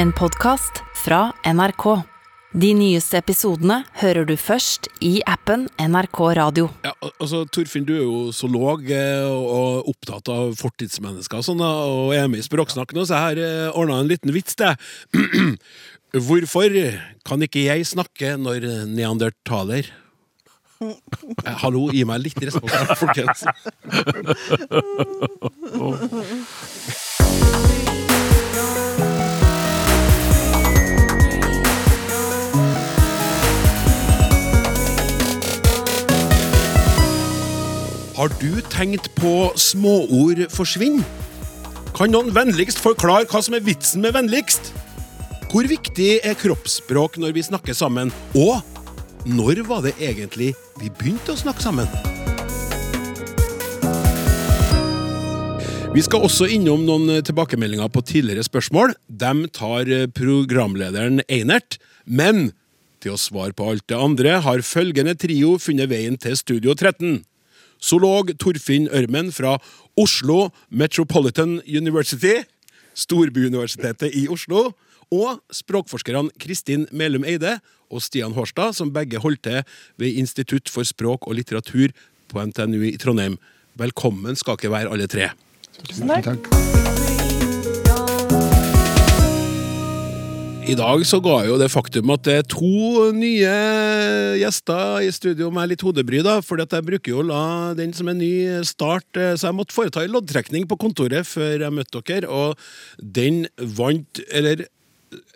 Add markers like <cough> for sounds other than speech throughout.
En podkast fra NRK. De nyeste episodene hører du først i appen NRK Radio. Ja, altså, Torfinn, du er jo zoolog eh, og opptatt av fortidsmennesker og sånn, og er med i Språksnakk nå, så jeg har eh, ordna en liten vits til. <clears throat> Hvorfor kan ikke jeg snakke når neandertaler Eh, Hallo, gi meg litt respons, her, folkens. <laughs> Har du tenkt på småord forsvinner? Kan noen vennligst forklare hva som er vitsen med vennligst? Hvor viktig er kroppsspråk når vi snakker sammen? Og når var det egentlig vi begynte å snakke sammen? Vi skal også innom noen tilbakemeldinger på tidligere spørsmål. Dem tar programlederen Einert. Men til å svare på alt det andre har følgende trio funnet veien til Studio 13. Zoolog Torfinn Ørmen fra Oslo Metropolitan University, Storbyuniversitetet i Oslo, og språkforskerne Kristin Melum Eide og Stian Hårstad, som begge holdt til ved Institutt for språk og litteratur på NTNU i Trondheim. Velkommen skal ikke være alle tre. I dag så ga jo det faktum at det er to nye gjester i studio med litt hodebry, da, at jeg bruker jo å la den som er ny start, så jeg måtte foreta en loddtrekning på kontoret før jeg møtte dere, og den vant, eller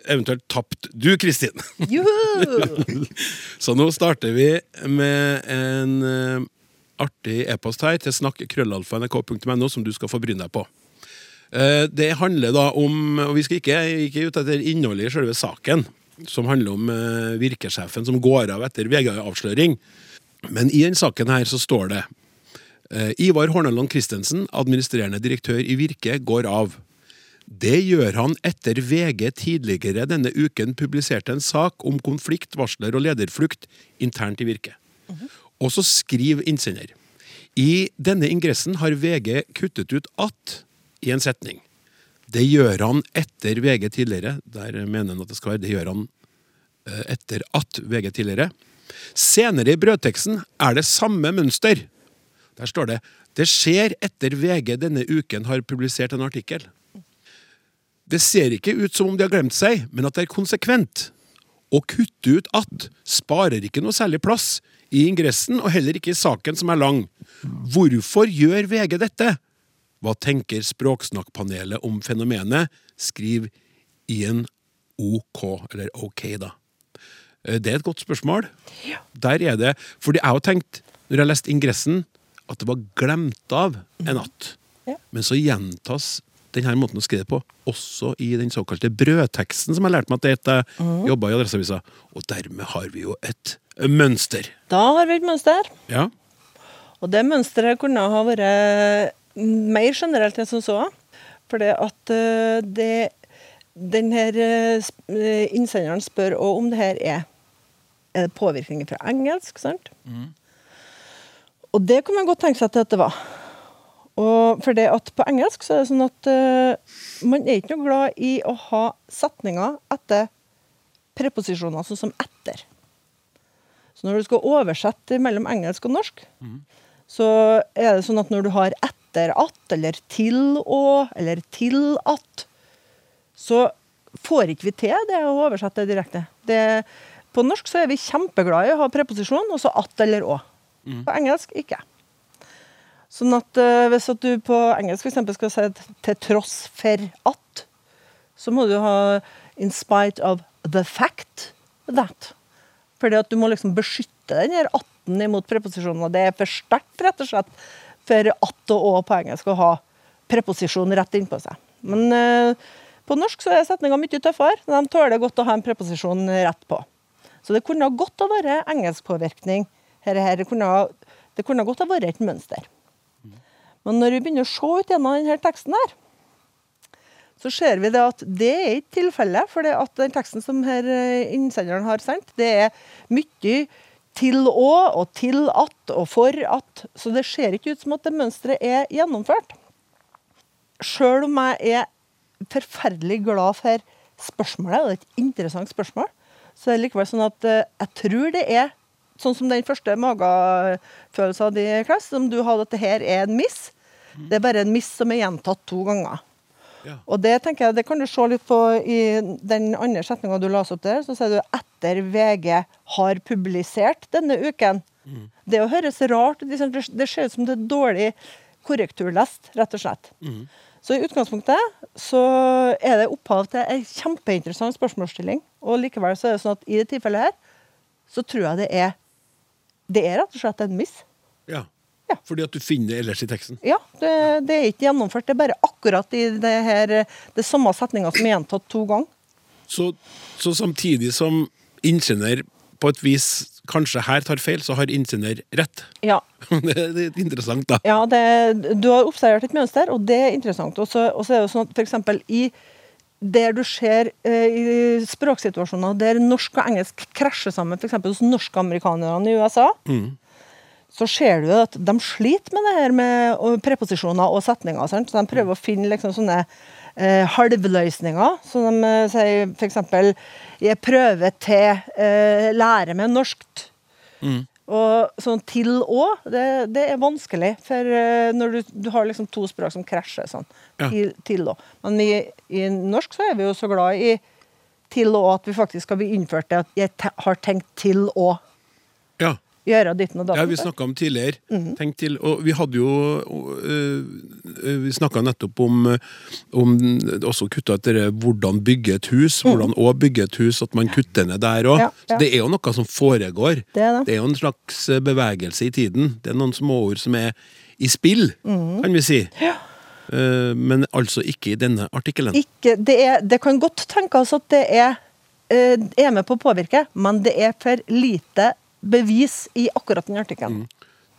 eventuelt tapt du, Kristin. <laughs> Så nå starter vi med en eh, artig e-post her til snakk.krøllalfa.nrk.no som du skal få bryne deg på. Eh, det handler da om Og vi skal ikke, ikke ut etter innholdet i selve saken, som handler om eh, virkesjefen som går av etter VG-avsløring. Men i den saken her så står det eh, Ivar Horneland Christensen, administrerende direktør i Virke, går av. Det gjør han etter VG tidligere denne uken publiserte en sak om konflikt, varsler og lederflukt internt i Virke. Og så skriver innsender. I denne ingressen har VG kuttet ut at i en setning. Det gjør han etter VG tidligere. Der mener han at det skal være det gjør han eh, etter at VG tidligere. Senere i brødteksten er det samme mønster. Der står det Det skjer etter VG denne uken har publisert en artikkel. Det ser ikke ut som om de har glemt seg, men at det er konsekvent. Å kutte ut at sparer ikke noe særlig plass i ingressen, og heller ikke i saken som er lang. Hvorfor gjør VG dette? Hva tenker Språksnakkpanelet om fenomenet? Skriv Ian OK, eller OK, da. Eh, Det er et godt spørsmål. Der er det Fordi jeg har tenkt, når jeg har lest ingressen, at det var glemt av en natt. Ja. Men så gjentas denne måten å skrive på også i den såkalte brødteksten, som jeg lærte meg at det het da jeg jobba i Adresseavisa. Og dermed har vi jo et mønster. Da har vi et mønster. Ja. Og det mønsteret kunne ha vært mer generelt enn som så. Fordi at eh, det den her eh, eh, innsenderen spør òg om det her er Er det påvirkninger fra engelsk, sant? Og det kan man godt tenke seg at det var. Og for det at på engelsk så er det sånn at uh, man er ikke noe glad i å ha setninger etter preposisjoner, sånn som etter. Så når du skal oversette mellom engelsk og norsk, så er det sånn at når du har etter at, eller til å eller til at, så får ikke vi til det å oversette det direkte. Det, på norsk så er vi kjempeglade i å ha preposisjon, og så at eller å. På engelsk ikke. Sånn at uh, hvis at du på engelsk for eksempel skal si 'til tross for at', så må du ha 'in spite of the fact that'. Fordi at du må liksom beskytte den her 18 imot preposisjonen. og Det er for sterkt, rett og slett, for at og å på engelsk å ha preposisjon rett innpå seg. Men eh, på norsk så er setninga mye tøffere. De tåler godt å ha en preposisjon rett på. Så det kunne godt ha vært engelskpåvirkning. Her, her, det, kunne det kunne godt ha vært et mønster. Men når vi begynner å se ut gjennom denne teksten her, så ser vi det at det er ikke tilfellet. For den teksten som her eh, innsenderen har sendt, det er mye til å og til at og for at. Så det ser ikke ut som at det mønsteret er gjennomført. Sjøl om jeg er forferdelig glad for spørsmålet det er et interessant spørsmål. Så er det likevel sånn at eh, jeg tror det er sånn som den første magefølelsen din, Klaus, som du hadde, at det her er en miss. Det er bare en miss som er gjentatt to ganger. Ja. Og det tenker jeg, det kan du se litt på i den andre setninga du leste opp der. Så sier du etter VG har publisert denne uken. Det å høres rart liksom, Det ser ut som det er dårlig korrekturlest, rett og slett. Så i utgangspunktet så er det opphav til en kjempeinteressant spørsmålsstilling. Og likevel så er det sånn at i det tilfellet her, så tror jeg det er Det er rett og slett en miss. Ja. Fordi at du finner det ellers i teksten. Ja, det, det er ikke gjennomført. Det er bare akkurat i det her det samme setninga som er gjentatt to ganger. Så, så samtidig som ingeniør på et vis kanskje her tar feil, så har ingeniør rett. Ja. <laughs> Det er interessant, da. Ja, det, du har observert et mønster, og det er interessant. Og så er det jo sånn at f.eks. i der du ser eh, i språksituasjoner der norsk og engelsk krasjer sammen, f.eks. hos norskamerikanerne i USA, så ser du at de sliter med det her med preposisjoner og setninger. Sant? Så de prøver å finne liksom sånne eh, halvløsninger. Så de eh, sier f.eks.: Jeg prøver til eh, lære meg norskt. Og sånn til òg, det, det er vanskelig. For eh, når du, du har liksom to språk som krasjer sånn. Ja. Til, til òg. Men i, i norsk så er vi jo så glad i til og at vi faktisk har innført det at jeg har tenkt til å Ja. Gjøre ditten og datten. Ja, vi snakka om tidligere. Mhm. Tenk til, og vi hadde jo øh, øh, Vi snakka nettopp om, øh, om også kutta etter hvordan bygge et hus. Hvordan òg bygge et hus, at man kutter ned der òg. Ja, ja. Det er jo noe som foregår. Det er det. Det er jo en slags bevegelse i tiden. Det er noen småord som er i spill, mm. kan vi si. Ja. men altså ikke i denne artikkelen. Ikke, det, er, det kan godt tenkes at det er, eh, er med på å påvirke, men det er for lite bevis i akkurat den artikkelen.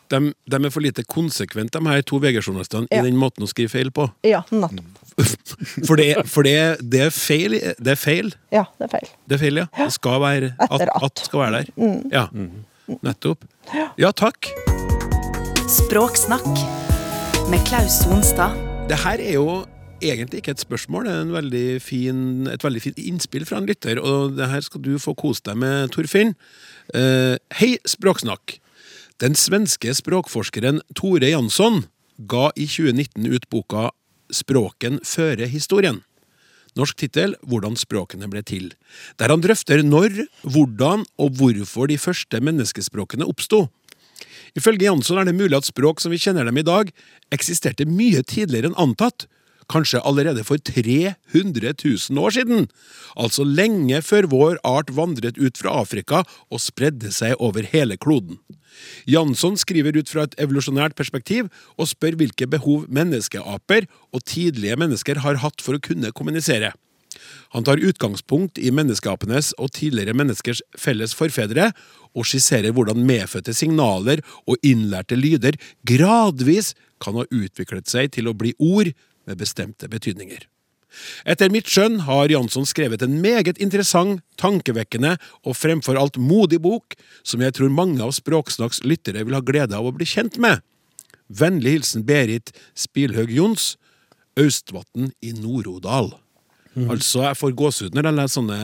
De, de er for lite konsekvent, de her to VG-journalistene, Ja. i den måten å skrive feil på. Ja, nettopp. <laughs> For, det, for det, det, er feil, det er feil. Ja, det er feil. Det er feil, ja. Det skal være at, at. skal være der. Ja, nettopp. Ja, takk. Språksnakk med Klaus Sonstad. Det her er jo egentlig ikke et spørsmål, det er veldig fin, et veldig fint innspill fra en lytter, og det her skal du få kose deg med, Torfinn. Eh, hei, Språksnakk. Den svenske språkforskeren Tore Jansson ga i 2019 ut boka Språken fører historien. Norsk tittel Hvordan språkene ble til, der han drøfter når, hvordan og hvorfor de første menneskespråkene oppsto. Ifølge Jansson er det mulig at språk som vi kjenner dem i dag, eksisterte mye tidligere enn antatt, kanskje allerede for 300 000 år siden, altså lenge før vår art vandret ut fra Afrika og spredde seg over hele kloden. Jansson skriver ut fra et evolusjonært perspektiv og spør hvilke behov menneskeaper og tidlige mennesker har hatt for å kunne kommunisere. Han tar utgangspunkt i menneskeapenes og tidligere menneskers felles forfedre, og skisserer hvordan medfødte signaler og innlærte lyder gradvis kan ha utviklet seg til å bli ord med bestemte betydninger. Etter mitt skjønn har Jansson skrevet en meget interessant, tankevekkende og fremfor alt modig bok, som jeg tror mange av Språksnakks lyttere vil ha glede av å bli kjent med. Vennlig hilsen Berit Spilhaug Jons, Austvatn i Nord-Odal. Altså, jeg får gåsehud når jeg leser sånne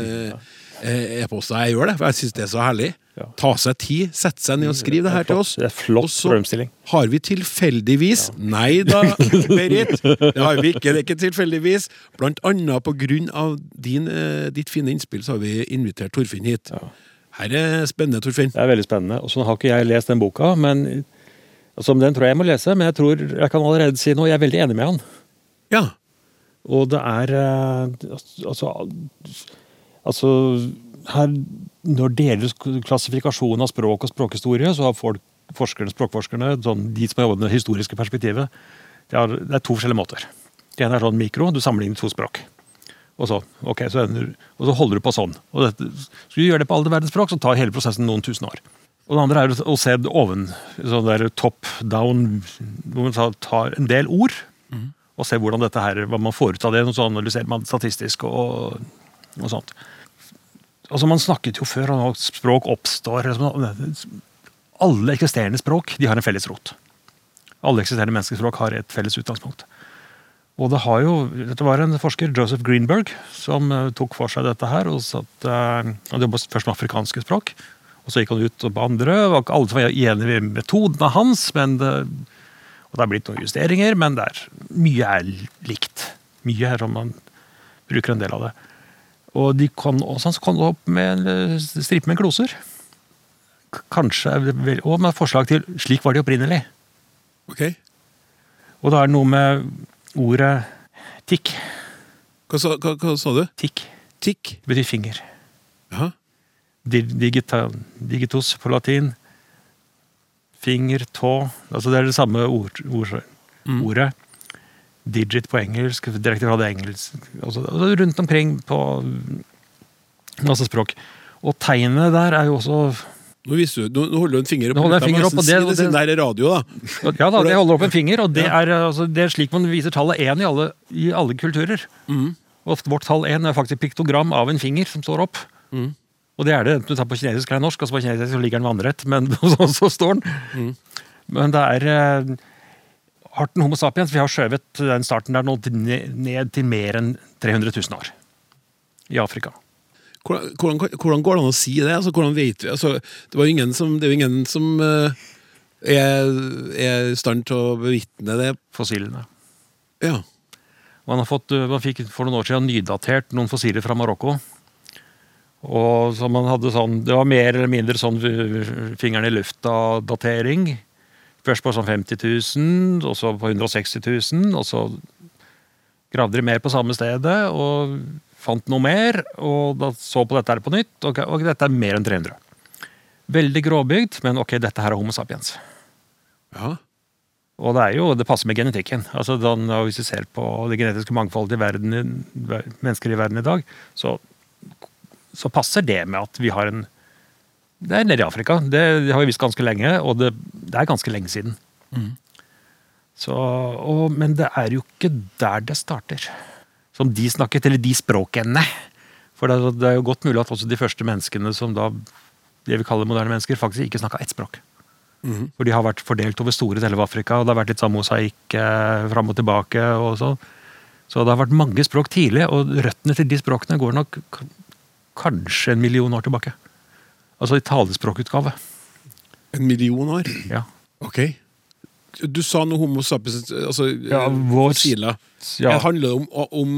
eh, eh, e-poster. Jeg gjør det, for jeg syns det er så herlig. Ja. Ta seg tid, sette seg ned og skrive det her til oss. Det er flott Og så problemstilling. har vi tilfeldigvis Nei da, <laughs> Berit. Det har vi ikke. Det er ikke tilfeldigvis. Blant annet på grunn av din, eh, ditt fine innspill, så har vi invitert Torfinn hit. Her er spennende, Torfinn. Det er veldig spennende. Og så har ikke jeg lest den boka, men altså, den tror jeg jeg må lese. Men jeg tror jeg kan allerede si noe. Jeg er veldig enig med han. Ja. Og det er eh, altså, altså her, Når det gjelder klassifikasjon av språk og språkhistorie, så har folk, forskerne, språkforskerne, sånn, de som har jobbet med det historiske perspektivet, det er, det er to forskjellige måter. Det ene er sånn mikro, du sammenligner to språk. Og så, okay, så, ender, og så holder du på sånn. Og dette, skal du gjøre det på alle verdens språk, så tar hele prosessen noen tusen år. Og det andre er å se det oven, sånn der top down, hvor man tar- en del ord, og se hvordan dette her, hva man får ut av det, så analyserer man statistisk og, og sånt. Altså Man snakket jo før om at språk oppstår liksom, Alle eksisterende språk de har en felles rot. Alle eksisterende menneskespråk har et felles utgangspunkt. Og det har jo, Dette var en forsker, Joseph Greenberg, som eh, tok for seg dette her. og satt, eh, Han jobbet først med afrikanske språk, og så gikk han ut på andre. og alle var enige i metodene hans, men det, og det er blitt noen justeringer, men er, mye er likt. Mye er om man bruker en del av det. Og de kan også han kom opp med en eh, stripe med gloser. Kanskje, vel- Og med forslag til 'slik var de opprinnelig'. Ok. Og da er det noe med ordet tikk. Hva sa, hva, hva sa du? Tikk Tikk? betyr finger. Jaha. Digita, digitus på latin. Finger, tå. Altså det er det samme ord, ord, Mm. ordet. Digit på engelsk, direkte fra det engelsk. Altså, altså rundt omkring på masse språk. Og tegnet der er jo også Nå, du, nå, holder du en finger opp. Nå holder jeg en finger opp, og det- det- det er radio, da. Ja da, jeg holder opp en finger, og det, Ja. er, altså, det er slik man viser tallet én i i alle kulturer. Mm. Og vårt tall én er faktisk piktogram av en finger som står opp. Mm. Og det er det enten du tar på kinesisk eller norsk, altså på kinesisk så ligger den vannrett, men <laughs> så, så står den. Mm. Men det er eh, arten Homo sapiens, vi har skjøvet den starten der nå ned, til mer enn 300 000 år. I Afrika. Hvordan, hvordan, hvordan går det an å si det? Altså, hvordan vet vi? Altså, det, var ingen som, det er jo ingen som uh, er, i stand til å bevitne det. Fossilene. Ja. Man, har fått, uh, man fikk for noen år siden nydatert noen fossiler fra Marokko. Og så man hadde sånn, Det var mer eller mindre sånn uh, fingeren i lufta-datering. Først på sånn 50 000, og så på 160 000. Og så gravde de mer på samme stedet og fant noe mer. Og da så på dette her på nytt, og, og dette er mer enn 300. Veldig gråbygd, men ok, dette her er Homo sapiens. ja. Og det er jo, det passer med genetikken. Altså, den, hvis vi ser på det genetiske mangfoldet i verden, mennesker i verden i dag, så, så passer det med at vi har en Det er nede i Afrika. Det har vi visst ganske lenge, og det, det er ganske lenge siden. Så, og, men det er jo ikke der det starter. Som de snakket, eller de språkene. For det, det er jo godt mulig at også de første menneskene som da det vi kaller moderne mennesker, faktisk ikke snakka ett språk. For de har vært fordelt over store deler av Afrika, og det har vært litt sånn mosaikk eh, fram og tilbake. og sånn. Så det har vært mange språk tidlig, og røttene til de språkene går nok kanskje en million år tilbake. Altså i talespråkutgave. En million år? Ja. Ok. Du sa noe homo sapiens, altså Ja, eh, vår-. Ja. Det handler om, om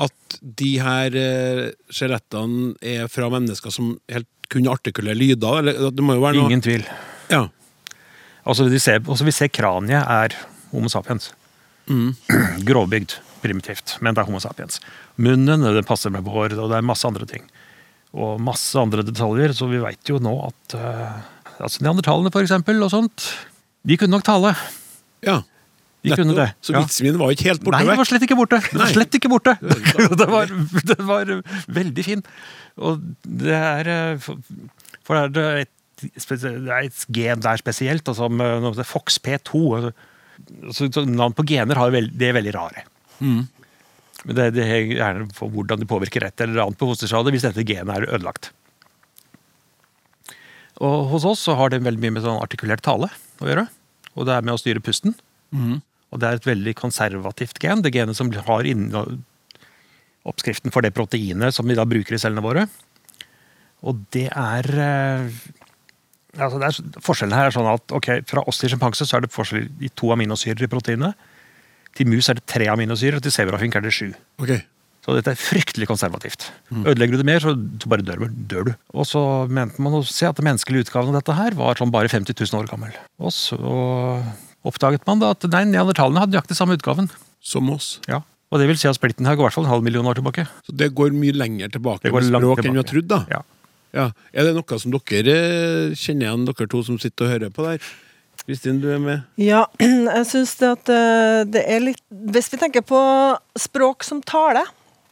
at de her eh, skjelettene er fra mennesker som helt kunne artikulere lyder? Eller, det må jo være noe Ingen tvil. Ja. Altså, ser, altså Vi ser kraniet er Homo sapiens. Mm. <clears throat> Grovbygd, primitivt, men det er Homo sapiens. Munnen den passer med vår, og det er masse andre ting. Og masse andre detaljer, så vi veit jo nå at uh, altså Neandertalene, for eksempel, og sånt, de kunne nok tale. ja. De kunne det. Så Ja. vitsen min var ikke helt borte Nei, det var slett ikke borte. Var slett ikke borte. det, <laughs> var, det var veldig fin. Og det er eh, For det er et, det er et gen der spesielt, altså, som FOX-P2. altså, Så, så navn på gener har det er veldig rare. Mm. Men det, det er gjerne på hvordan det påvirker et eller annet på fosterstadiet hvis dette genet er ødelagt. Og hos oss så har det veldig mye med sånn artikulert tale å gjøre. Og det er med å styre pusten. Mm. Og det er et veldig konservativt gen. Det genet som har oppskriften for det proteinet som vi da bruker i cellene våre. Og det er eh, altså det er, Forskjellen her er sånn at ok, fra oss til sjimpanse så er det forskjell i to aminosyrer i proteinet. Til mus er det tre aminosyrer, og til sebrafink er det sju. Okay. Så dette er fryktelig konservativt. Ødelegger du det mer, så bare dør, dør du. Og så mente man å se at den menneskelige utgaven av dette her var sånn bare 50 000 år gammel. Og så oppdaget man da at nei, neandertalene hadde nøyaktig samme utgaven. Som oss. Ja. Og det vil si at splitten her går i hvert fall en halv million år tilbake. Så det går mye lenger tilbake med språk enn vi har trodd, da. Ja. Ja. Er det noe som dere eh, kjenner igjen, dere to som sitter og hører på der? Kristin, du er med? Ja, <clears throat> jeg syns det at eh, det er litt Hvis vi tenker på språk som tale,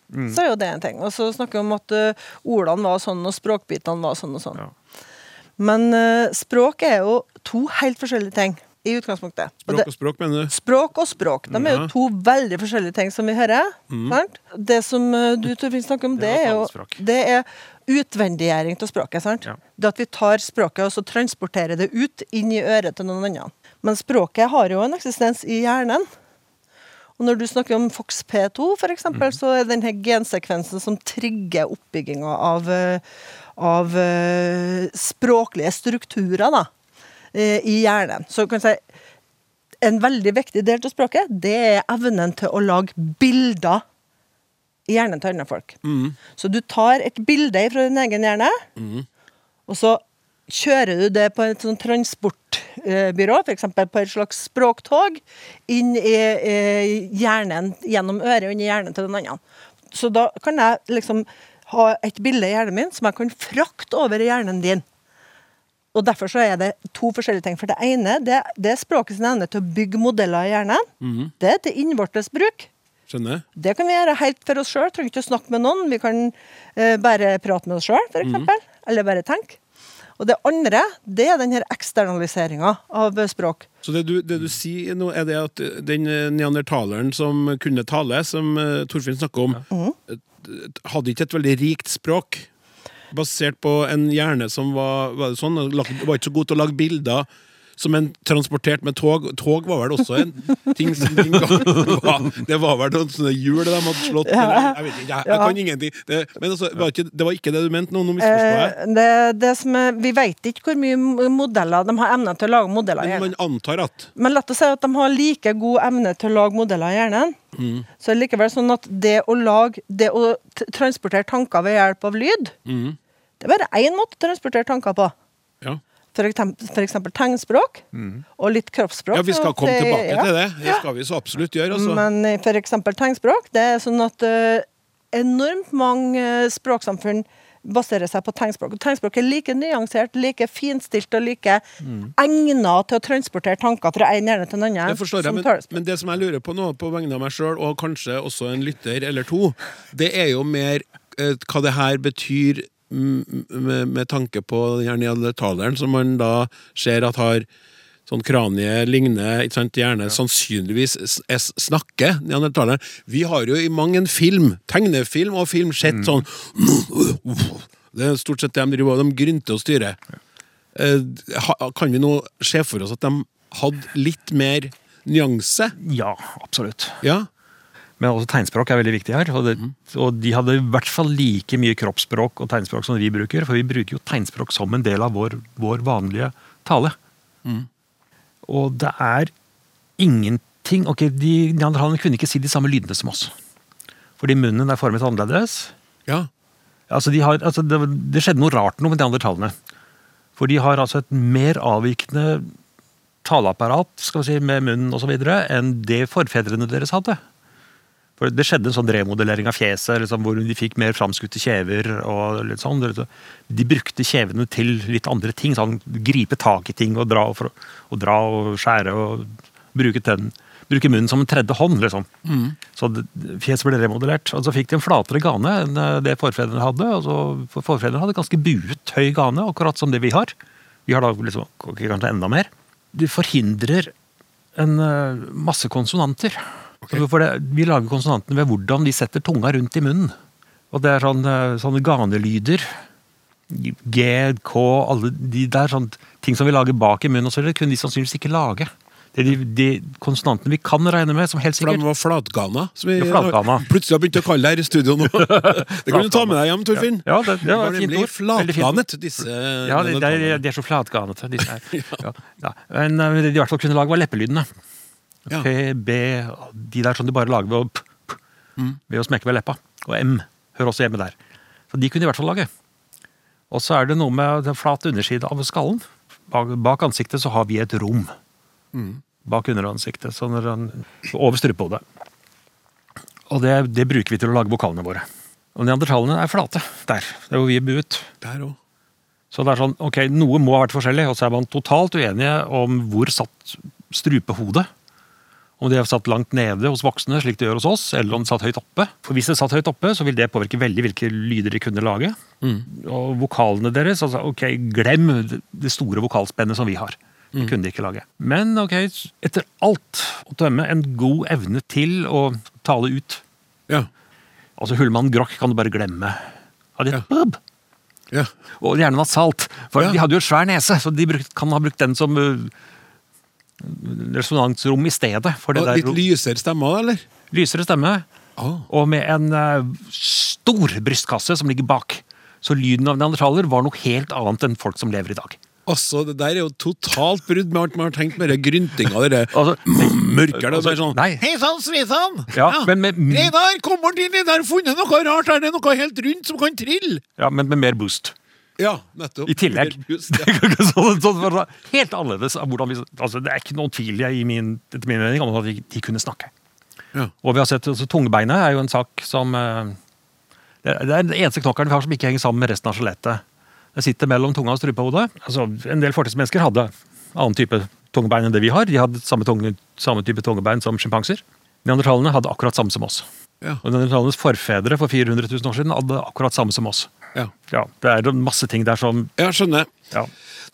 Mm. så er jo det en ting. Og så snakker vi om at eh, ordene var sånn, og språkbitene var sånn og sånn. Ja. Men eh, språk er jo to helt forskjellige ting i utgangspunktet. Og Språk det, og språk, mener du? språk og språk, de er jo to veldig forskjellige ting som vi hører. Sant? Det som du Torfinn, snakker om, Det det er jo det er utvendiggjøring av språket. sant? Ja. Det at vi tar språket og så transporterer det ut inn i øret til noen andre. Men språket har jo en eksistens i hjernen. Og når du snakker om FOX-P2, for eksempel, så er den her gensekvensen som trigger oppbygginga av, eh, av eh, språklige strukturer da, eh, i hjernen. Så du si en veldig viktig del av språket, det er evnen til å lage bilder hjernen til andre folk. Så du tar et bilde fra din egen hjerne, og så kjører du det på et sånn transportbyrå, f.eks. på et slags språktog, inn i, hjernen, gjennom øret i hjernen til den andre. Så da kan jeg liksom ha et bilde i hjernen min som jeg kan frakte over i hjernen din. Og Derfor så er det to forskjellige ting. For Det ene det, det er språkets evne til å bygge modeller i hjernen. Det er til innvortes bruk. Skjønner? Det kan vi gjøre helt for oss sjøl. Trenger ikke å snakke med noen. Vi kan eh, bare prate med oss sjøl, f.eks. Eller bare tenke. Og det andre det er den her eksternaliseringa av språk. Så det du, det du sier nå, er det at den neandertaleren som kunne tale, som eh, Torfinn snakker om, ja. hadde ikke et veldig rikt språk? Basert på en hjerne som var, var, sånn, var ikke så god til å lage bilder som en transportert med tog. Tog var vel også en ting som den <laughs> gang var Det var vel noen sånne hjul de hadde slått ja. Jeg vet ikke, jeg, jeg kan ingenting. Det, men altså, var ikke, det var ikke det du mente nå? Nå misforstår. Eh, det, det som er, vi vet ikke hvor mye modeller de har evne til å lage modeller i Men man antar at Men la oss si at de har like god evne til å lage modeller i hjernen. Så er det likevel sånn at det å lage Det å transportere tanker ved hjelp av lyd, det er bare én måte å transportere tanker på. Ja. For eksempel, mm. tegnspråk og litt kroppsspråk. Ja, vi skal komme til- tilbake ja. til det. Det skal vi så absolutt gjøre. Altså. Men f.eks. for eksempel tegnspråk, det er sånn at uh, enormt mange eh, språksamfunn baserer seg på tegnspråk. Og tegnspråk er like nyansert, like finstilt og like egnet til å transportere tanker fra en hjerne til en annen. Det forstår jeg, men, men det som jeg lurer på nå, på vegne av meg sjøl, og kanskje også en lytter eller to, det er jo mer eh, hva det her betyr mm, med, med tanke på den neandertaleren, som man da ser at har sånn kranie ligner, gjerne sannsynligvis s- s- snakker neandertaleren. Vi har jo i mang en film, tegnefilm og film, sett sånn Det er stort sett det de driver med. de grynter og styrer. Ja. Kan vi nå se for oss at de hadde litt mer nyanse? Ja, absolutt. Ja? Men også tegnspråk er veldig viktig her. Og, det, og de hadde i hvert fall like mye kroppsspråk og tegnspråk som vi bruker. For vi bruker jo tegnspråk som en del av vår, vår vanlige tale. Og det er ingenting Ok, de neandertalerne kunne ikke si de samme lydene som oss. Fordi munnen er formet annerledes. Ja. Altså, de har, altså det, det skjedde noe rart noe med neandertalerne. For de har altså et mer avvikende taleapparat skal vi si, med munnen osv. enn det forfedrene deres hadde. For Det skjedde en sånn remodellering av fjeset, liksom, hvor de fikk mer framskutte kjever. og litt sånn. De brukte kjevene til litt andre ting. sånn Gripe tak i ting og dra og, og, dra og skjære og bruke, tenn, bruke munnen som en tredje hånd. liksom. Så det- fjeset ble remodellert. Og så fikk de en flatere gane enn eh, det forfedrene hadde. og så for Forfedrene hadde ganske buet høy gane, akkurat som det vi har. Vi har da liksom, kanskje enda mer. Det forhindrer en eh, masse konsonanter. For det, vi lager konsonantene ved hvordan vi setter tunga rundt i munnen. Og det er sånn, eh, sånne ganelyder. G, K, alle de der sånn ting som vi lager bak i munnen, og så kunne de sannsynligvis ikke lage. Det er de, de konsonantene vi kan regne med, som helt For de sikkert var flatgana, som vi Ja, flatgana. <laughs> plutselig har begynt å kalle det her i studio nå. <laughs> Det kan du ta med deg hjem, Torfinn. Ja, det, det var et fint ord. Flatganet, disse Ja, de, de, de er så flatganete, disse her. <laughs> ja. Ja. Men eh, det de i hvert fall kunne lage, var leppelydene. Ja. P, B, de der som de bare lager ved å, p, p, ved å smekke ved leppa. Og M hører også hjemme der. Så de kunne de i hvert fall lage. Og så er det noe med den flate underside av skallen. Bak, bak ansiktet så har vi et rom. Bak underansiktet. Så når han, over strupehodet. Og det, det bruker vi til å lage vokalene våre. Og neandertalerne er flate der. Det er hvor vi er buet. Der også. Så det er sånn, ok, Noe må ha vært forskjellig, og så er man totalt uenige om hvor satt strupehodet. Om de er satt langt nede hos voksne, slik det gjør hos oss, eller om de satt høyt oppe. For Hvis de satt høyt oppe, så vil det påvirke veldig hvilke lyder de kunne lage. Og vokalene deres altså, ok, Glem det- store vokalspennet som vi har. Det kunne de ikke lage. Men ok, etter alt å dømme en god evne til å tale ut. Ja. Altså Hullmann Grock kan du bare glemme. Hadde Ja. et bub. ja. Og gjerne nasalt. For Ja. de hadde jo svær nese, så de brukt, kan ha brukt den som uh, resonansrom i stedet. For det Og litt der lysere stemme, eller? lysere stemme, Ah. og med en uh, stor brystkasse som ligger bak. Så lyden av neandertaler var noe helt annet enn folk som lever i dag. Altså, det der er jo totalt brudd med alt man har tenkt med det gryntinga. Det Altså, <laughs> mørker det. og så det sånn Hei sann, sveisann! Ja, men med- Reidar, kom bort inn! Jeg har funnet noe rart Er Det noe helt rundt som kan trille! ja, men med mer boost. Ja, nettopp. I tillegg. <laughs> Just, ja. sånn, sånn, helt annerledes av vi altså, Det er ikke noen tvil i min, etter min mening om at de, de kunne snakke. Ja. Og vi har sett, altså, Tungebeinet er jo en sak som eh, Det er den eneste knokkelen vi har som ikke henger sammen med resten av skjelettet. Det sitter mellom tunga og strupehodet. Altså, en del fortidsmennesker hadde annen type tungebein enn det vi har. De hadde samme, tunge, samme type tungebein som sjimpanser. Neandertalerne hadde akkurat samme som oss. Ja. Og Neandertalenes forfedre for 400 000 år siden hadde akkurat samme som oss. Ja. Ja, Det er masse ting der som ja, skjønner. ja,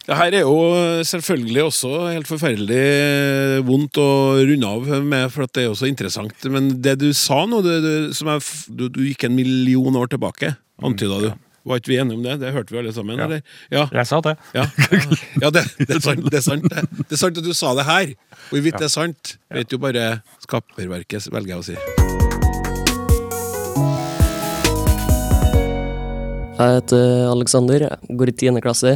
Det her er jo selvfølgelig også helt forferdelig vondt å runde av med, for at det er jo så interessant. Men det du sa nå, det, det, som er, du, du gikk en million år tilbake, antyda du. Var ikke vi enige om det? Det hørte vi alle sammen, Ja. eller? Ja. Jeg sa det. Ja, ja det, det, er sant, det er sant. Det. det er sant at du sa det her. Hvorvidt det er sant, vet jo bare skaperverket, velger jeg å si. Jeg heter Alexander, jeg går i 10. klasse.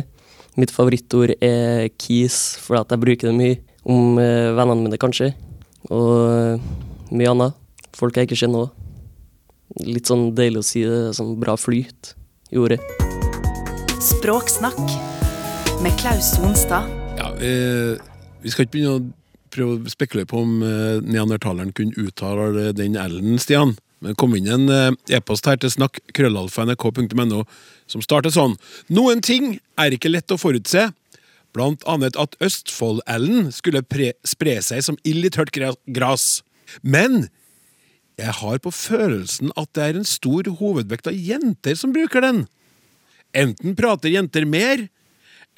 Mitt favorittord er kis, fordi at jeg bruker det mye. Om eh, vennene mine, kanskje. Og eh, mye annet. Folk jeg ikke kjenner òg. Litt sånn deilig å si det, sånn bra flyt i ordet. Språksnakk med Klaus Sonstad. Ja, eh, vi skal ikke begynne å prøve å spekulere på om eh, neandertaleren kunne uttale den L-en, Stian. Men kom inn en eh, e-post her til snakk krøllalfa.nrk.no som starter sånn. Noen ting er ikke lett å forutse. Blant annet at Østfold-L-en skulle pre spre seg som ild i tørt gra- gras. Men jeg har på følelsen at det er en stor hovedvekt av jenter som bruker den. Enten prater jenter mer,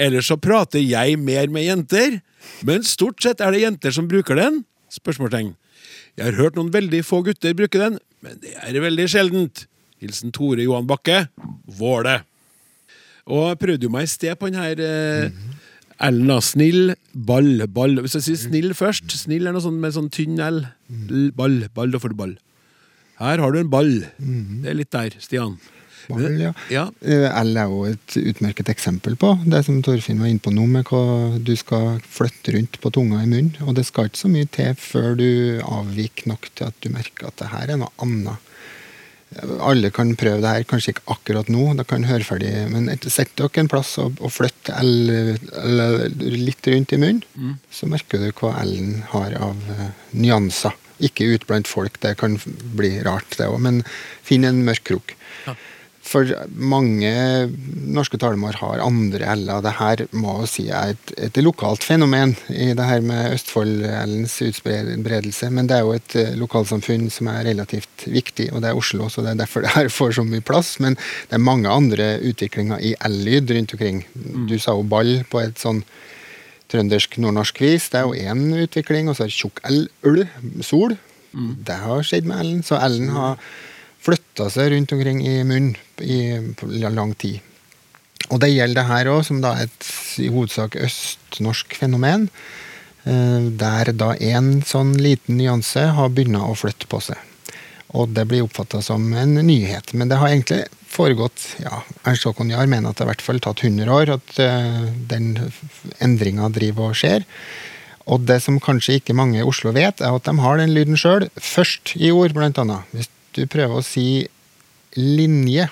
eller så prater jeg mer med jenter, men stort sett er det jenter som bruker den? Spørsmålstegn. Jeg har hørt noen veldig få gutter bruke den, men det er veldig sjeldent. Hilsen Tore Johan Bakke, Våle. Og jeg prøvde jo meg i sted på den her eh, L-en. Snill, ball, ball. Hvis jeg sier snill først, snill er noe sånt med sånn tynn L. L- Ball, ball, da får du ball. Her har du en ball. Det er litt der, Stian. Ball, ja. Ja. Eh, L er jo et utmerket eksempel på det som Torfinn var inne på nå, med hva du skal flytte rundt på tunga i munnen. Og det skal ikke så mye til før du avviker nok til at du merker at det her er noe annet. Alle kan prøve det her, kanskje ikke akkurat nå, da kan høre ferdig, men sett dere en plass og, og flytt L, L litt rundt i munnen, så merker du hva L-en har av uh, nyanser. Ikke ut blant folk, det kan bli rart det òg, men finn en mørk krok. For mange norske talemål har andre l-er. Det her må jeg si er et, et lokalt fenomen i det her med Østfold-l-ens utbredelse. Men det er jo et eh, lokalsamfunn som er relativt viktig, og det er Oslo, så det er derfor <laughs> det her får så mye plass. Men det er mange andre utviklinger i l-lyd rundt omkring. Du sa jo ball på et sånn trøndersk-nordnorsk vis. Det er jo én utvikling, og så er tjukk L, øl, sol. Det har skjedd med L-en. Så L-en har flytta seg rundt omkring i munnen i lang tid. Og det gjelder det her òg, som da et i hovedsak østnorsk fenomen. eh, Der da én sånn liten nyanse har begynt å flytte på seg. Og det blir oppfatta som en nyhet. Men det har egentlig foregått ja, Ernst Haakon Jahr mener at det har i hvert fall tatt 100 år at eh, den endringa driver og skjer. Og det som kanskje ikke mange i Oslo vet, er at de har den lyden sjøl først i ord, blant annet. Hvis du prøver å si linje,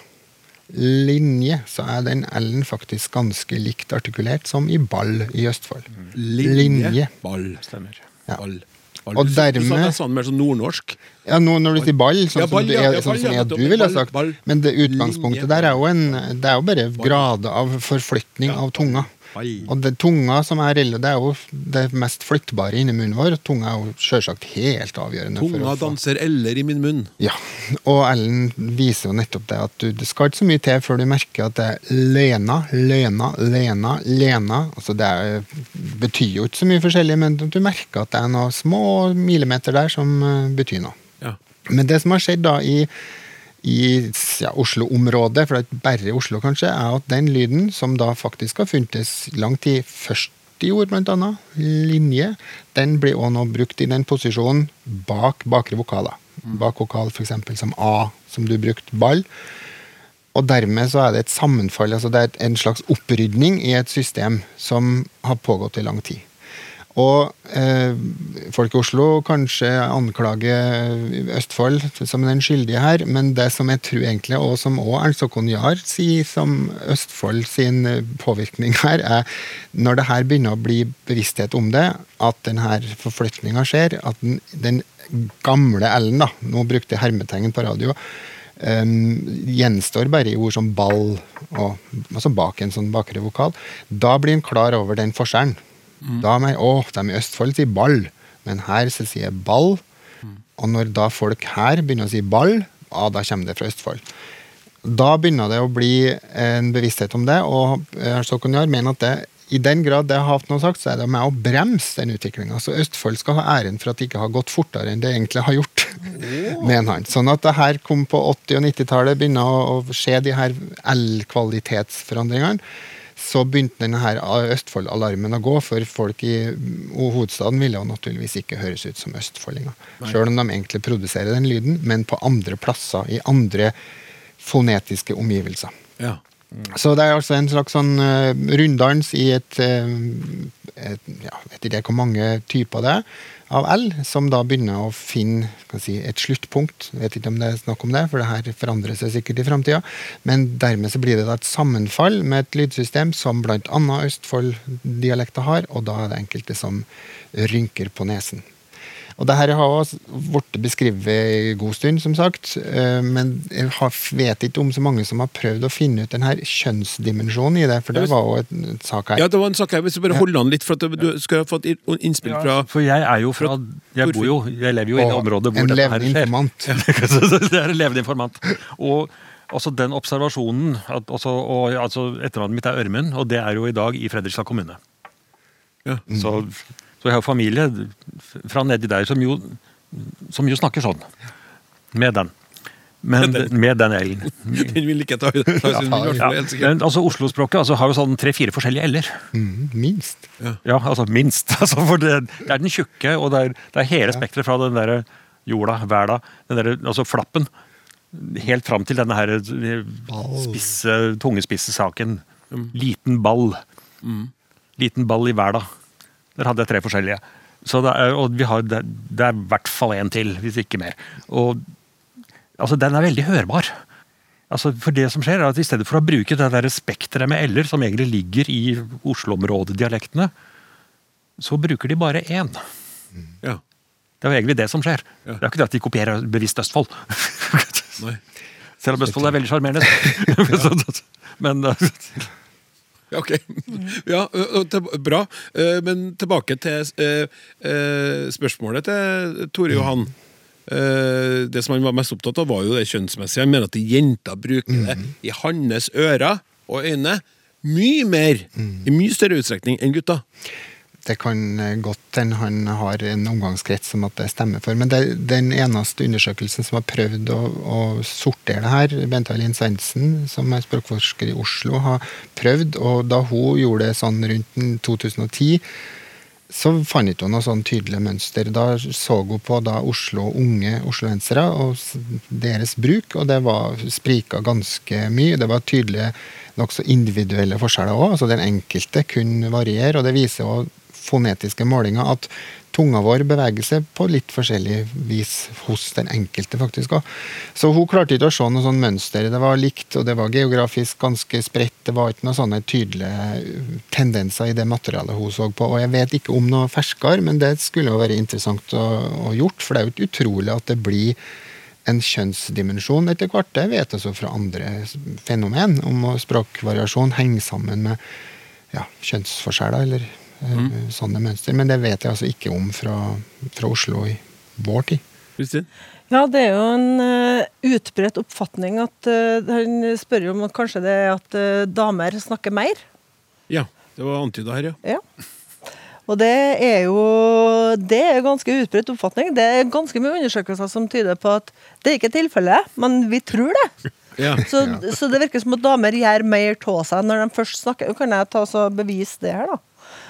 linje, så er den L-en faktisk ganske likt artikulert som i ball i Østfold. Linje. Ball. Stemmer. Ja. Ball. ball. Og dermed, Du sa det sånn mer sånn nordnorsk. Ja, nå når du sier ball, sånn Ja, ball, som, du, ja, er, ja, sånn ball, som ja, jeg, du ville ha sagt. ball. Men det utgangspunktet Linje. der er jo en, det er jo bare grader av forflytning av tunga. Ball. Og det tunga som er det er jo det mest flyttbare inni munnen vår. Tunga er jo sjølsagt helt avgjørende. Tunga danser eller i min munn. Ja, og Ellen viser jo nettopp det at du, det skal ikke så mye til før du merker at det er Lena, Lena, Lena, Lena. Altså det er, betyr jo ikke så mye forskjellig, men du merker at det er noen små millimeter der som eh, betyr noe. Ja. Men det som har skjedd da i, i ja, Oslo-området, for det er ikke bare Oslo kanskje, er at den lyden, som da faktisk har funtes lang tid først ord, blant annet, linje, den blir også nå brukt i den posisjonen bak bakre vokaler. Bak vokal f.eks. som A, som du brukte, ball. Og dermed så er det et sammenfall, altså det er en slags opprydning i et system som har pågått i lang tid. Og eh, folk i Oslo kanskje anklager Østfold som den skyldige her, men det som jeg tror egentlig, og som òg Ernst Håkon Jahr sier som Østfold sin påvirkning her, er når det her begynner å bli bevissthet om det, at denne forflytninga skjer, at den, den gamle L-en, da, nå brukte jeg hermetegn på radio, um, gjenstår bare i ord som ball, og, altså bak en sånn bakre vokal. Da blir en klar over den forskjellen. Mm. Da er man, å, de i Østfold sier ball, men her så sier jeg ball. Mm. Og når da folk her begynner å si ball, ja, da kommer det fra Østfold. Da begynner det å bli en bevissthet om det, og Stokonjar mener at det i den grad det har hatt noe sagt, så er det med å bremse den utviklinga. Så Østfold skal ha æren for at det ikke har gått fortere enn det egentlig har gjort. Yeah. <laughs> mener han. Sånn at det her kom på 80- og 90-tallet, begynner å skje de her L-kvalitetsforandringene så begynte denne her Østfold-alarmen å gå, for folk i hovedstaden ville jo naturligvis ikke høres ut som østfoldinger. Sjøl om de egentlig produserer den lyden, men på andre plasser, i andre fonetiske omgivelser. Ja. Mm. Så det er altså en slags sånn uh, runddans i et, uh, et ja, Vet ikke hvor mange typer det er av L, som da begynner å finne si, et sluttpunkt. Jeg vet ikke om det er snakk om det, for det her forandrer seg sikkert i framtida. Men dermed så blir det da et sammenfall med et lydsystem som bl.a. Østfold-dialekter har, og da er det enkelte som rynker på nesen. Og det her har blitt beskrevet en god stund, som sagt. Eh, men jeg vet ikke om så mange som har prøvd å finne ut den her kjønnsdimensjonen i det. For det var jo en sak her. Ja, det var en sak her. Hvis du bare holder an litt, for at du skal ha fått innspill fra For jeg er jo fra Jeg bor jo Jeg lever jo i det området hvor dette her skjer. Informant. <laughs> det er en levende informant. Og også den observasjonen at, også, og, altså, Etternavnet mitt er Ørmen, og det er jo i dag i Fredrikstad kommune. Ja. Så så jeg har familie fra nedi der som jo, som jo snakker sånn. Med den. Men, med den l-en. <laughs> Den vil ikke ta, ta sin ja, Men altså Oslo-språket altså, har jo sånn tre-fire forskjellige l-er. Mm, minst. Ja. ja, altså minst. <laughs> Altså, for det, det, er den tjukke, og det er, det er hele spekteret fra den der jorda, verda, den der, altså flappen, helt fram til denne her spisse, tungespisse saken. Mm. Liten ball. Mm. Liten ball i verda. Der hadde jeg tre forskjellige. Er, og har, det, er i hvert fall én til, hvis ikke mer. Og altså, den er veldig hørbar. Altså, for det som skjer er at I stedet for å bruke det der spekteret med l-er, som egentlig ligger i Oslo-området-dialektene, så bruker de bare én. Ja. Det er jo egentlig det som skjer. Ja. Det er ikke det at de kopierer bevisst Østfold. Selv om Østfold er veldig sjarmerende. <laughs> <laughs> Men Ok. <laughs> Ja, bra. Men tilbake til spørsmålet til Tore Johan. Det som han var mest opptatt av, var jo det kjønnsmessige. Han mener at jenter bruker det mm. i hans ører og øyne mye mer, i mye større utstrekning enn gutta det kan eh, godt hende han har en omgangskrets som at det stemmer for. Men det, den eneste undersøkelsen som har prøvd å, å sortere det her, Bente Eileen Svendsen, som er språkforsker i Oslo, har prøvd. Og da hun gjorde det sånn rundt 2010, så fant ikke hun noe sånn tydelig mønster. Da så hun på da Oslo unge osloensere og deres bruk, og det var sprika ganske mye. Det var tydelige nokså individuelle forskjeller òg. Altså den enkelte kunne variere, og det viser også fonetiske målinger at tunga vår beveger seg på litt forskjellig vis hos den enkelte, faktisk òg. Så hun klarte ikke å se noe sånn mønster. Det var likt, og det var geografisk ganske spredt. Det var ikke noen sånne tydelige tendenser i det materialet hun så på. Og jeg vet ikke om noe ferskere, men det skulle jo være interessant å, å gjort, for det er jo ikke utrolig at det blir en kjønnsdimensjon etter hvert. Det vet jeg så fra andre fenomen, om språkvariasjon henger sammen med ja, kjønnsforskjeller eller mm. sånne mønster. Men det vet jeg altså ikke om fra, fra Oslo i vår tid. Kristin? Ja, det er jo en uh, utbredt oppfatning at uh, Han spør jo om at kanskje det er at uh, damer snakker mer. Ja, det var antyda her, ja. ja. Og det er jo det er ganske utbredt oppfatning. Det er ganske mye undersøkelser som tyder på at det er ikke tilfellet, men vi tror det. <laughs> Ja. Så, så, det virker som at damer gjør mer av seg når de først snakker. Kan jeg ta så bevise det her, da?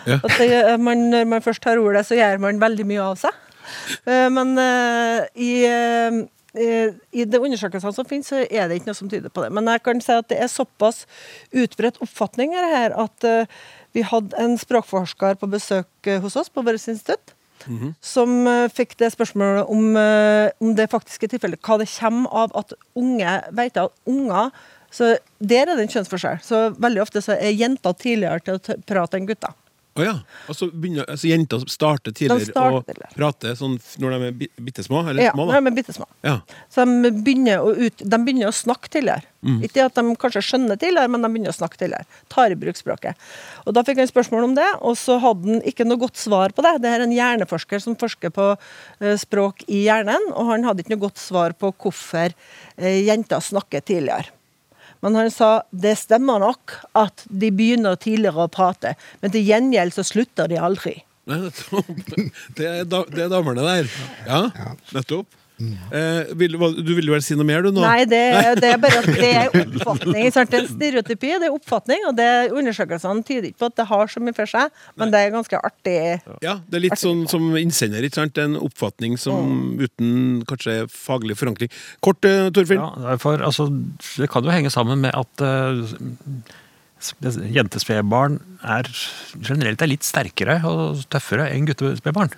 Ja. At det, man, når man først tar ordet, så gjør man veldig mye av seg. Eh, Men eh, i, eh, eh, i de undersøkelsene som finnes, så er det ikke noe som tyder på det. Men jeg kan si at det er såpass utbredt oppfatning her at eh, vi hadde en språkforsker på besøk eh, hos oss på vårt institutt. Som eh, fikk det spørsmålet om, eh, om det faktisk er tilfellet. Hva det kommer av at unge vet at unger så Der er det en kjønnsforskjell. Så veldig ofte så er jenter tidligere til å prate enn gutter. Å ja. Altså, begynner, altså Jenter starter tidligere å prate sånn når de er bi- bitte små? Ja, små, når de er bitte små. Ja. Så de begynner, å ut, de begynner å snakke tidligere. Ikke at de kanskje skjønner tidligere, men de begynner å snakke tidligere. Tar i bruk språket. Og Da fikk han spørsmål om det, og så hadde han ikke noe godt svar på det. Det er en hjerneforsker som forsker på eh, språk i hjernen, og han hadde ikke noe godt svar på hvorfor eh, jenter snakker tidligere. Men han sa det stemmer nok at de begynner tidligere å prate, men til gjengjeld så slutter de aldri. <laughs> Det er, det er damene der. Ja, nettopp. Eh, vil, du ville vel si noe mer, du nå? Nei, det, det er bare at det er <laughs> oppfatning. sant? Det er en stereotypi, det er oppfatning, og det, undersøkelsene tyder ikke på at det har så mye for seg, men det er ganske artig. Ja, det er litt sånn som innsender, ikke sant? En oppfatning som uten kanskje faglig forankring. Kort, eh, Torfinn. Ja, for altså, det kan jo henge sammen med at uh, jentespedbarn er generelt er litt sterkere og tøffere enn guttespedbarn.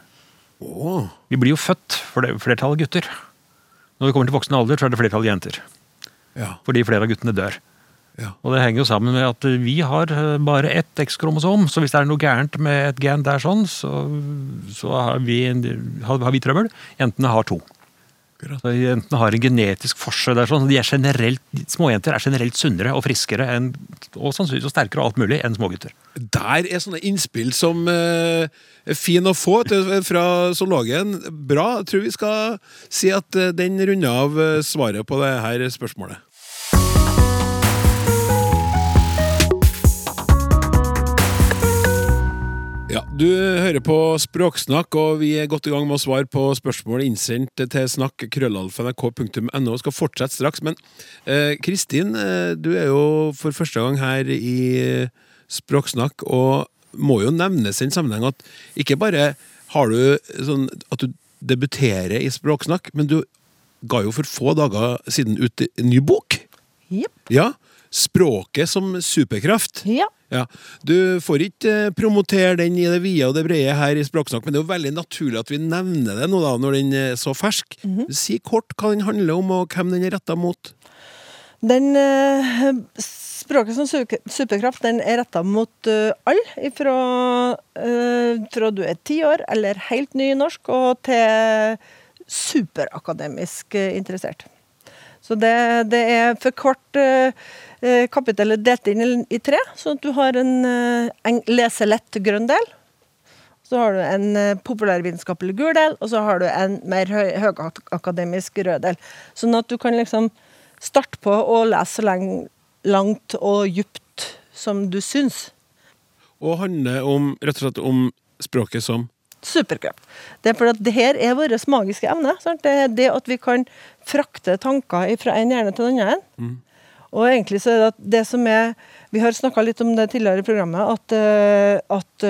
Åh, Vi blir jo født for det flertallet gutter. Når vi kommer til voksen alder, så er det flertall jenter. ja, Fordi flere av guttene dør. ja. Og det henger jo sammen med at vi har eh, bare ett X-kromosom, så hvis det er noe gærent med et gen der sånn, så, så har, vi, har, har vi trøbbel. Jentene har to. Akkurat. Så jentene har en genetisk forskjell der sånn. De er generelt, Småjenter er generelt sunnere og friskere enn, og sannsynligvis og sterkere og alt mulig enn smågutter. Der er sånne innspill som eh, er fin å få fra zoologen. Bra. Jeg tror vi skal si at eh, den runder av eh, svaret på det her spørsmålet. Ja, Du hører på Språksnakk, og vi er godt i gang med å svare på spørsmål innsendt til snakk.krøllalfa.nrk.no. Skal fortsette straks, men eh, Kristin, eh, du er jo for første gang her i eh, Språksnakk, og må jo nevnes i den sammenheng at ikke bare har du sånn at du debuterer i Språksnakk, men du ga jo for få dager siden ut en ny bok. Yep. Ja, Språket som superkraft. Ja. Ja, Du får ikke eh, promotere den i det vide og det brede her i Språksnakk, men det er jo veldig naturlig at vi nevner det nå da, når den er så fersk. Si kort hva den handler om, og hvem den er retta mot. Den eh, Språket som superkraft den er retta mot uh, alle, fra, uh, fra du er ti år eller helt ny i norsk, og til superakademisk eh, interessert. Så det, det er for hvert eh, kapittel er delt inn i- tre, sånn at du har en, uh, en leselett grønn del. Så har du en eh, populærvitenskapelig gul del, og så har du en mer høy, høyakademisk rød del. Sånn at du kan liksom starte på å lese så langt og djupt som du syns. Og handler om, rett og slett om språket som Superkraft. Det er fordi at det her er vår magiske evne. Det det at vi kan frakte tanker fra en hjerne til den andre. Mm. Og egentlig så er det at det som er Vi har snakka litt om det tidligere i programmet, at, eh, at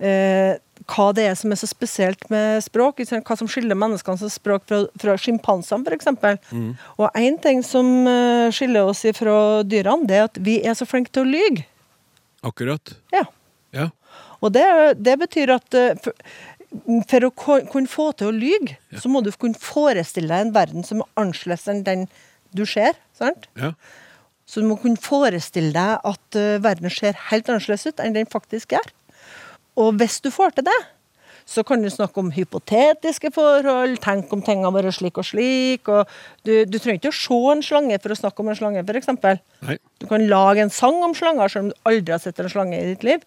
eh, hva det er som er så spesielt med språk. Hva som skiller menneskenes språk fra, fra sjimpansene, f.eks. Og én ting som eh, skiller oss fra dyrene, det er at vi er så flinke til å lyge. akkurat Ja. Ja. Og det, det betyr at eh, for, for å kunne få til å lyge, så må du kunne forestille deg en verden som er annerledes enn den du ser. sant? ja. Så du må kunne forestille deg at eh, verden ser helt annerledes ut enn den faktisk gjør. Og hvis du får til det, så kan du snakke om hypotetiske forhold, tenke om tingene våre slik og slik. og Du, du trenger ikke å se en slange for å snakke om en slange, f.eks. Du kan lage en sang om slanger, selv om du aldri har sett en slange i ditt liv.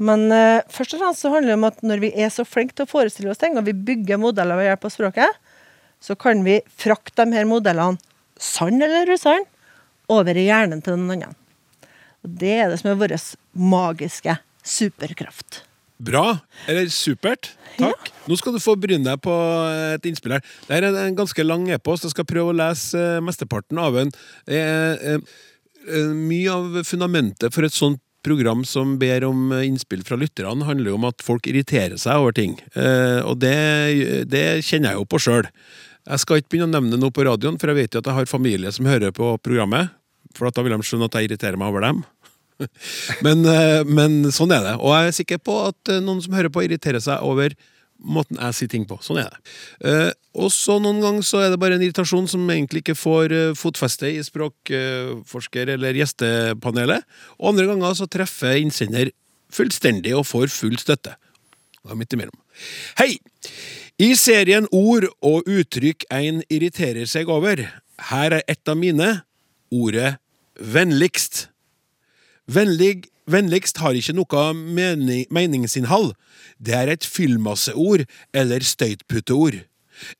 Men uh, først og fremst så handler det om at når vi er så flinke til å forestille oss ting, og vi bygger modeller ved hjelp av språket, så kan vi frakte de her modellene, sann eller usann, over i hjernen til den andre. Og Det er det som er vår magiske superkraft. Bra, eller supert. Takk. Nå skal du få bryne deg på et innspill her. Dette er en ganske lang e-post. Jeg skal prøve å lese eh, mesteparten av den. Eh, eh, eh, mye av fundamentet for et sånt program som ber om eh, innspill fra lytterne, handler jo om at folk irriterer seg over ting. Eh, og det, det kjenner jeg jo på sjøl. Jeg skal ikke begynne å nevne noe på radioen, for jeg vet jo at jeg har familie som hører på programmet. For da vil de skjønne at jeg irriterer meg over dem. <laughs> men, eh, men sånn er det. Og jeg er sikker på at noen som hører på, irriterer seg over måten jeg sier ting på. Sånn er det. Eh, og så noen ganger så er det bare en irritasjon som egentlig ikke får eh, fotfeste i språkforsker- eller gjestepanelet. Og andre ganger så treffer innsender fullstendig og får full støtte. Og midt imellom. Hei! I serien Ord og uttrykk ein irriterer seg over, her er et av mine, ordet vennligst. Vennlig, vennligst har ikke noe mening, meningsinnhold. Det er et fyllmasseord eller støytputteord.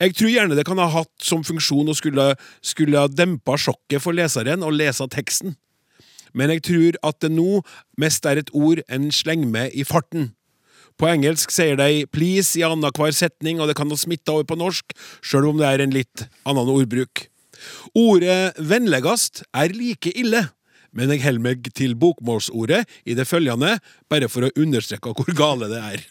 Jeg tror gjerne det kan ha hatt som funksjon å skulle, skulle dempa sjokket for leseren og lese teksten. Men jeg tror at det nå mest er et ord en slenger med i farten. På engelsk sier de 'please' i annenhver setning, og det kan ha smitta over på norsk, sjøl om det er en litt annen ordbruk. Ordet 'vennligast' er like ille, men jeg holder meg til bokmålsordet i det følgende, bare for å understreke hvor gale det er. <laughs>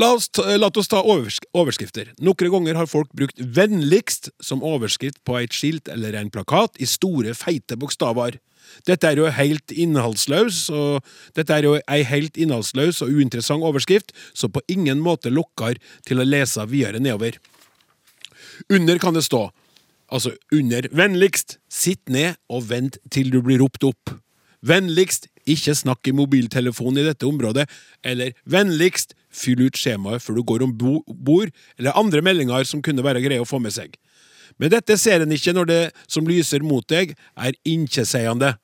La oss ta, la oss ta oversk overskrifter. Noen ganger har folk brukt 'vennligst' som overskrift på et skilt eller en plakat i store, feite bokstaver. Dette er jo helt innholdsløs, og dette er jo ei helt innholdsløs og uinteressant overskrift, som på ingen måte lokker til å lese videre nedover. Under kan det stå, altså under 'vennligst', sitt ned og vent til du blir ropt opp. Vennligst, ikke snakk i mobiltelefonen i dette området, eller vennligst, fyll ut skjemaet før du går om bord, eller andre meldinger som kunne være greie å få med seg. Men dette ser en ikke når det som lyser mot deg, er innkjeseiende.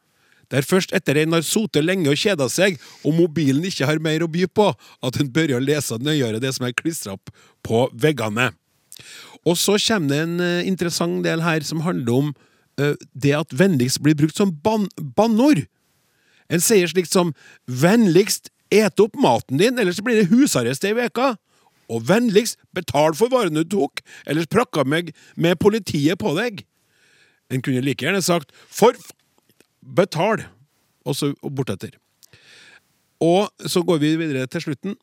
Det er først etter en har sotet lenge og kjeda seg, og mobilen ikke har mer å by på, at en bør lese nøyere det som er klistra opp på veggene. Og så kommer det en uh, interessant del her som handler om uh, det at vennligst blir brukt som ban bannord. En sier slikt som 'vennligst et opp maten din, ellers blir det husarrest ei veka'. Og 'vennligst betal for varene du tok, ellers prakka meg med politiet på deg'. En kunne like gjerne sagt 'for betal', og så bortetter. Og så går vi videre til slutten.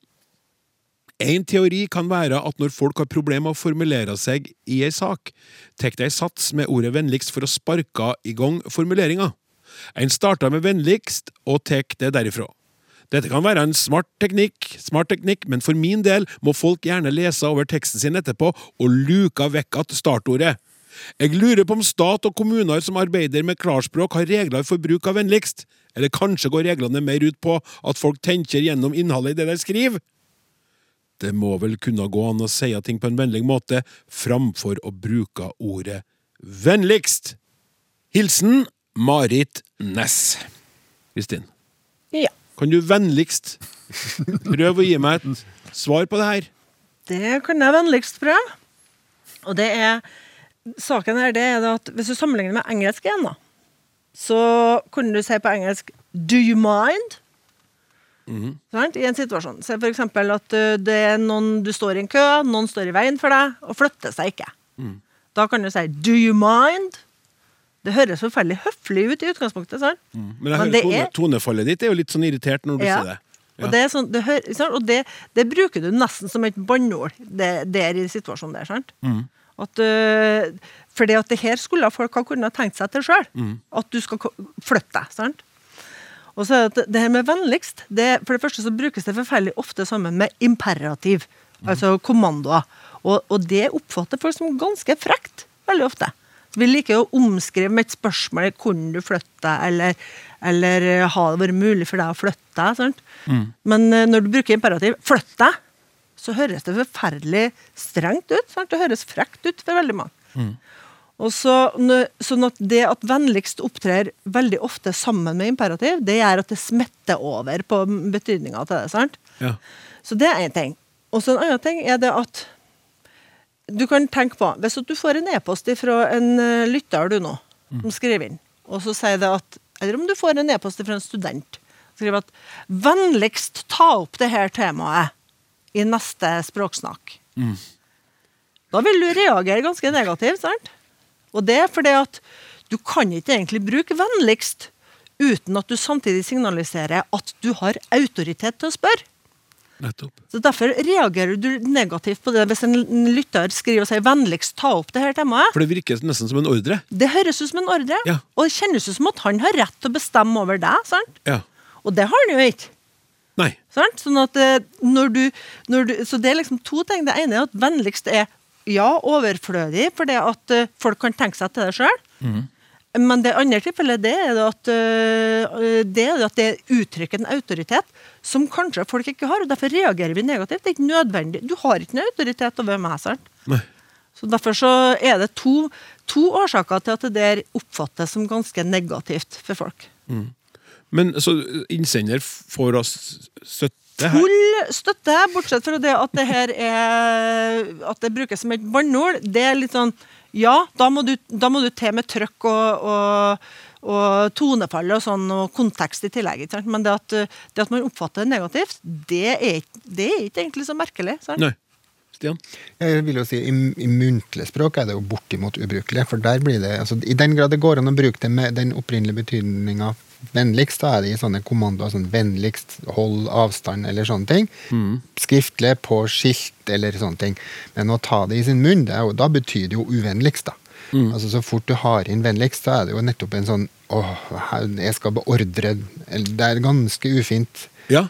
En teori kan være at når folk har problemer med å formulere seg i ei sak, tar de sats med ordet vennligst for å sparke i gang formuleringa. En starter med vennligst og tar det derifra. Dette kan være en smart teknikk, smart teknikk, men for min del må folk gjerne lese over teksten sin etterpå og luke vekk at startordet. Jeg lurer på om stat og kommuner som arbeider med klarspråk, har regler for bruk av vennligst, eller kanskje går reglene mer ut på at folk tenker gjennom innholdet i det de skriver? Det må vel kunne gå an å si ting på en vennlig måte, framfor å bruke ordet vennligst. Hilsen Marit Næss. Kristin, Ja. kan du vennligst prøve å gi meg et svar på det her? Det kan jeg vennligst prøve. Og det er Saken her det er at hvis du sammenligner med engelsk igjen, da, så kunne du si på engelsk 'do you mind'? Sant? I en situasjon. Se eksempel at uh, det er noen du står i en kø, noen står i veien for deg og flytter seg ikke. Da kan du si 'do you mind'? Det høres forferdelig høflig ut i utgangspunktet. sant? Men jeg Men det tone, er- tonefallet ditt er jo litt sånn irritert når du Ja. sier det. Og, det, sånn, det, hører, og det, det bruker du nesten som et banneord det, der i situasjonen der. sant? At, øh, fordi at det her skulle folk ha kunnet tenkt seg til sjøl. At du skal flytte deg. sant? Og så er det, det her med vennligst det, For det første så brukes det forferdelig ofte sammen med imperativ. Altså kommandoer. Og, og det oppfatter folk som ganske frekt veldig ofte. Vi liker å omskrive med et spørsmål kunne du flytte deg, eller, eller har det vært mulig for deg å flytte deg? Mm. Men eh, når du bruker imperativ 'flytt deg', så høres det forferdelig strengt ut. sant? Det høres frekt ut for veldig mange. Og så, sånn at Det at vennligst opptrer veldig ofte sammen med imperativ, det gjør at det smetter over på betydninga til det. sant? Ja. Så det er én ting. Og så en annen ting er det at du kan tenke på Hvis du får en e-post fra en eh, lytter du nå, som skriver inn, og så sier det at Eller om du får en e-post fra en student, skriver at 'vennligst ta opp det her temaet i neste språksnakk'. Da vil du reagere ganske negativt, sant? Og det er fordi at du kan ikke egentlig bruke 'vennligst' uten at du samtidig signaliserer at du har autoritet til å spørre. Nettopp. Så Derfor reagerer du negativt på det hvis en lytter skriver og sier 'vennligst ta opp det her temaet'. For det virker nesten som en ordre. Det høres ut som en ordre, Ja. og det kjennes ut som at han har rett til å bestemme over deg. sant? Ja. Og det har han jo ikke. Nei. Sant? Sånn at eh, når du, når du, så det er liksom to ting. Det ene er at vennligst er ja, overflødig, for det at eh, folk kan tenke seg til det sjøl. Men det andre tilfellet det er det at, eh, det er at det uttrykker en autoritet som kanskje folk ikke har, og derfor reagerer vi negativt. Det er ikke nødvendig. Du har ikke noen autoritet over meg. sant? Så Derfor så er det to, to årsaker til at det der oppfattes som ganske negativt for folk. Men så innsender får oss støtte? Full støtte, bortsett fra det at det her er At det brukes som et banneord. Det er litt sånn Ja, da må du, da må du til med trøkk og, og, og tonefall og sånn, og kontekst i tillegg. Men det at, det at man oppfatter det negativt, det er, det er ikke egentlig så merkelig. Sant? Nei. Stian? Jeg vil jo si, I, i muntlig språk er det jo bortimot ubrukelig. For der blir det, altså I den grad det går an å bruke det med den opprinnelige betydninga vennligst, da er det i sånne kommandoer sånn vennligst, hold avstand eller sånne ting. Skriftlig, på skilt eller sånne ting. Men å ta det i sin munn, det jo, da betyr det jo uvennligst, da. Altså Så fort du har inn vennligst, så er det jo nettopp en sånn åh, jeg skal beordre Det er ganske ufint. Ja.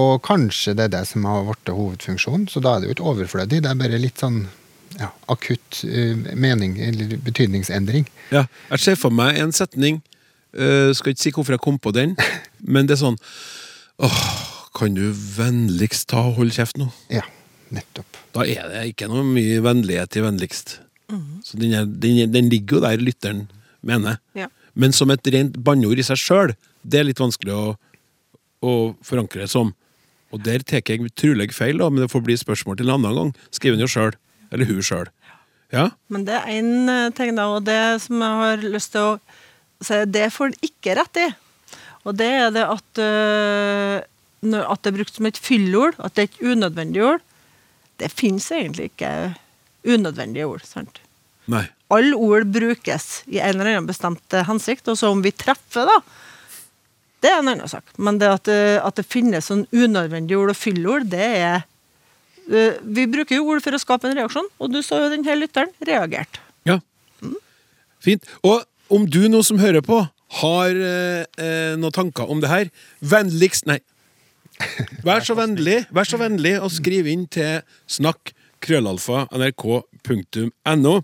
Og kanskje det er det som har blitt hovedfunksjonen, så da er det jo ikke overflødig. Det er bare litt sånn ja, akutt eh, mening, eller betydningsendring. ja. Jeg ser for meg en setning uh, Skal ikke si hvorfor jeg kom på den, <laughs> men det er sånn Åh, kan du vennligst ta og holde kjeft nå? Ja, nettopp. Da er det ikke noe mye vennlighet i vennligst. Så den, er, den, den ligger jo der lytteren mener. Ja. Men som et rent banneord i seg sjøl, det er litt vanskelig å, å forankre det som. Og der tar jeg utrolig feil, da, men det får bli spørsmål til en annen gang. Skriver den jo sjøl. Eller hun sjøl. Ja? Men det er én ting, da, og det som jeg har lyst til å si, det får han ikke rett i. Og det er det at, øh, at det er brukt som et fyllord, at det er et unødvendig ord. Det fins egentlig ikke unødvendige ord. sant? Nei. Alle ord brukes i en eller annen bestemt eh, hensikt, og så om vi treffer, da, det er en annen sak. Men det at, det, at det finnes sånn unødvendige ord og fyllord, det er eh, Vi bruker jo ord for å skape en reaksjon, og du så jo den her lytteren reagerte. Ja. Fint. Og om du nå som hører på, har eh, eh, noen tanker om det her, vennligst Nei. Vær så vennlig Vær så vennlig og skriv inn til snakk krøllalfa nrk.no.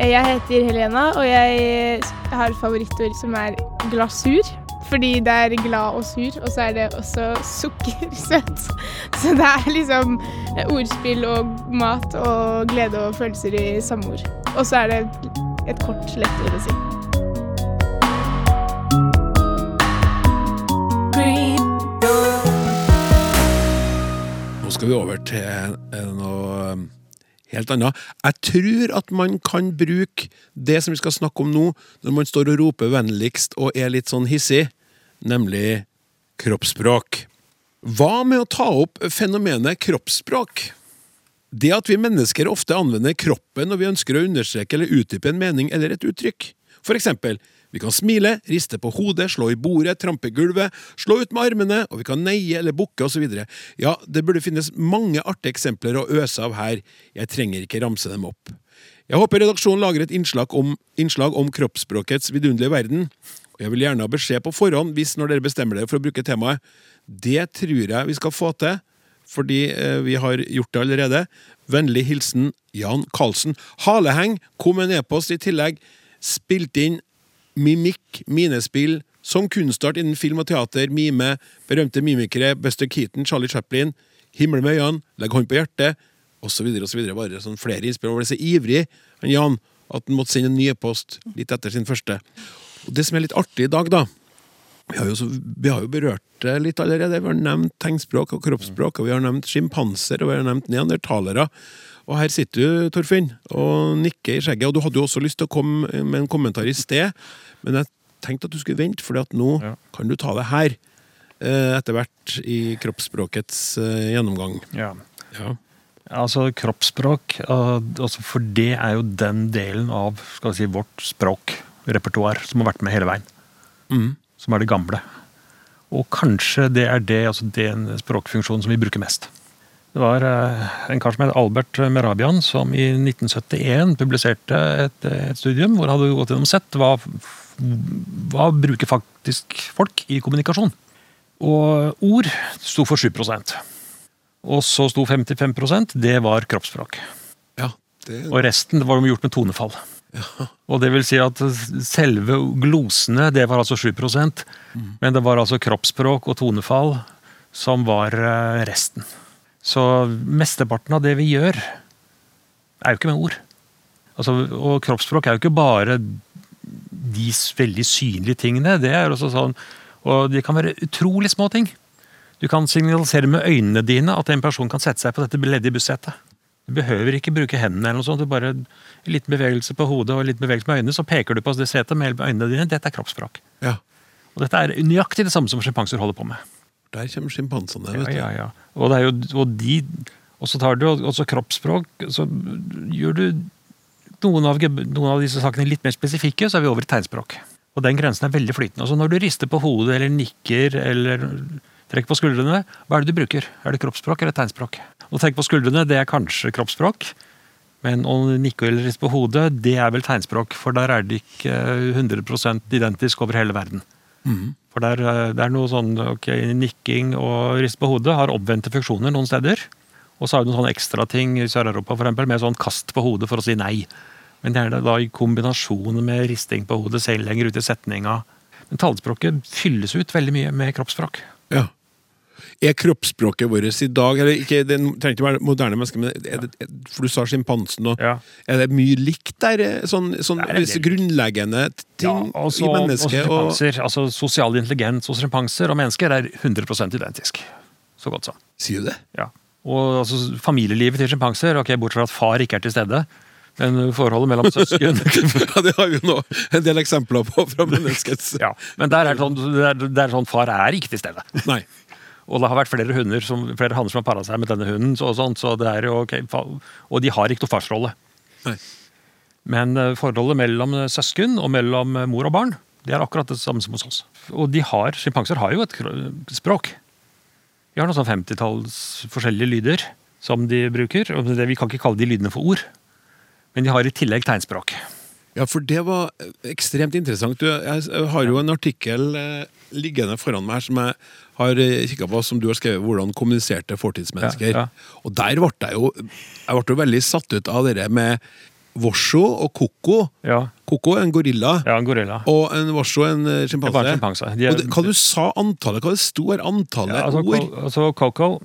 Jeg heter Helena, og jeg har favorittord som er glasur. Fordi det er glad og sur, og så er det også sukkersøtt. <laughs> Så det er liksom ordspill og mat og glede og følelser i samme ord. Og så er det et kort, lett ord å si. Nå skal vi over til noe helt annet. Jeg tror at man kan bruke det som vi skal snakke om nå, når man står og roper vennligst og er litt sånn hissig, nemlig kroppsspråk. Hva med å ta opp fenomenet kroppsspråk? Det at vi mennesker ofte anvender kroppen når vi ønsker å understreke eller utdype en mening eller et uttrykk. For eksempel, vi kan smile, riste på hodet, slå i bordet, trampe gulvet, slå ut med armene, og vi kan neie eller bukke osv. Ja, det burde finnes mange artige eksempler å øse av her, jeg trenger ikke ramse dem opp. Jeg håper redaksjonen lager et innslag om, innslag om kroppsspråkets vidunderlige verden, og jeg vil gjerne ha beskjed på forhånd hvis når dere bestemmer dere for å bruke temaet. Det tror jeg vi skal få til, fordi eh, vi har gjort det allerede. Vennlig hilsen Jan Karlsen. Haleheng kom en e-post i tillegg. Spilt inn mimikk, minespill, som kunstart innen film og teater, mime, berømte mimikere, Buster Keaton, Charlie Chaplin, Himmel med øynene, Legg hånd på hjertet, osv. osv. Bare sånn flere innspill. Han ble så ivrig, han Jan, at han måtte sende en ny e-post litt etter sin første. Og Det som er litt artig i dag, da vi har, jo så, vi har jo berørt det litt allerede. Vi har nevnt tegnspråk og kroppsspråk, og vi har nevnt sjimpanser og vi har nevnt neandertalere. Og her sitter du, Torfinn, og nikker i skjegget. Og du hadde jo også lyst til å komme med en kommentar i sted, men jeg tenkte at du skulle vente, for nå Ja. kan du ta det her. eh, Etter hvert i kroppsspråkets eh, gjennomgang. Ja. Ja. Altså kroppsspråk, altså for det er jo den delen av si, vårt språkrepertoar som har vært med hele veien. Mm. Som er det gamle. Og kanskje det er det, altså den språkfunksjonen som vi bruker mest. Det var uh, en kar som het Albert Merabian, som i 1971 publiserte et, et studium hvor han hadde gått gjennom sett hva, hva bruker faktisk folk i kommunikasjon. Og ord sto for 7% Og så sto 55% det var kroppsspråk. Ja, det, Og resten var gjort med tonefall. Og det vil si at selve glosene, det var altså 7 mm. men det var altså kroppsspråk og tonefall som var eh, resten. Så mesteparten av det vi gjør, er jo ikke med ord. Altså, og kroppsspråk er jo ikke bare de veldig synlige tingene. Det er også sånn, og de kan være utrolig små ting. Du kan signalisere med øynene dine at en person kan sette seg på dette ledige bussetet. Du behøver ikke bruke hendene, eller noe sånt. Du bare en liten bevegelse på hodet og en liten bevegelse med øynene, så peker du på det setet med øynene dine. Dette er kroppsspråk. ja. Og dette er nøyaktig det samme som sjimpanser holder på med. Der kommer sjimpansene. Ja, vet du. ja, ja. Og det er jo, og de, og så tar du også kroppsspråk, så gjør du noen av, noen av disse sakene litt mer spesifikke, så er vi over i tegnspråk. Og den grensen er veldig flytende. Altså når du rister på hodet, eller nikker, eller trekker på skuldrene, hva er det du bruker? Er det kroppsspråk eller tegnspråk? Å trekke på skuldrene, det er kanskje kroppsspråk. Men å nikke eller riste på hodet, det er vel tegnspråk, for der er det ikke 100 identisk over hele verden. For det er, det er noe sånn ok, nikking og rist på hodet har oppvendte funksjoner noen steder. Og så har du noen sånne ekstra ting i Sør-Europa med sånn kast på hodet for å si nei. Men det er det da i kombinasjon med risting på hodet selv lenger ut i setninga. Men talespråket fylles ut veldig mye med kroppsspråk. Ja. Er kroppsspråket vårt i dag eller ikke, Det trenger ikke være moderne mennesker, men er det, for du sa sjimpansen og Ja. Er det mye likt der? Sånn, sånn Det del. grunnleggende ting også, i mennesket? Og, altså Sosial intelligens hos sjimpanser og mennesker er 100% identisk. Så godt som. sier du det? Ja. Og altså, familielivet til sjimpanser, okay, bortsett fra at far ikke er til stede, men forholdet mellom <laughs> søsken Ja, Det har vi jo nå en del eksempler på fra menneskets ja. Men der er sånn, det er, det er sånn far er ikke til stede. Nei. Og det har vært flere hunder som, flere hanner som har para seg med denne hunden. Så, og sånt, så det er jo ok, fa- og de har ikke noe farsrolle. Nei. Men eh, forholdet mellom eh, søsken og mellom eh, mor og barn det er akkurat det samme som hos oss. Og de har, sjimpanser har jo et språk. De har noen sånn 50-talls forskjellige lyder som de bruker. Vi kan ikke kalle de lydene for ord, men de har i tillegg tegnspråk. Ja, for det var ekstremt interessant. Du, jeg har jo en artikkel eh, liggende foran meg her som jeg har kikka på, som du har skrevet 'Hvordan kommuniserte fortidsmennesker'. Ja, ja. Og der ble jeg jo jeg ble veldig satt ut av det med Vosjo og Koko. Ja, Koko er en gorilla, ja en gorilla. og en Vosjo en eh, sjimpanse. Er- Hva du sa antallet? Hva det sto her? Antallet Ja, altså, ord? Altså, Coco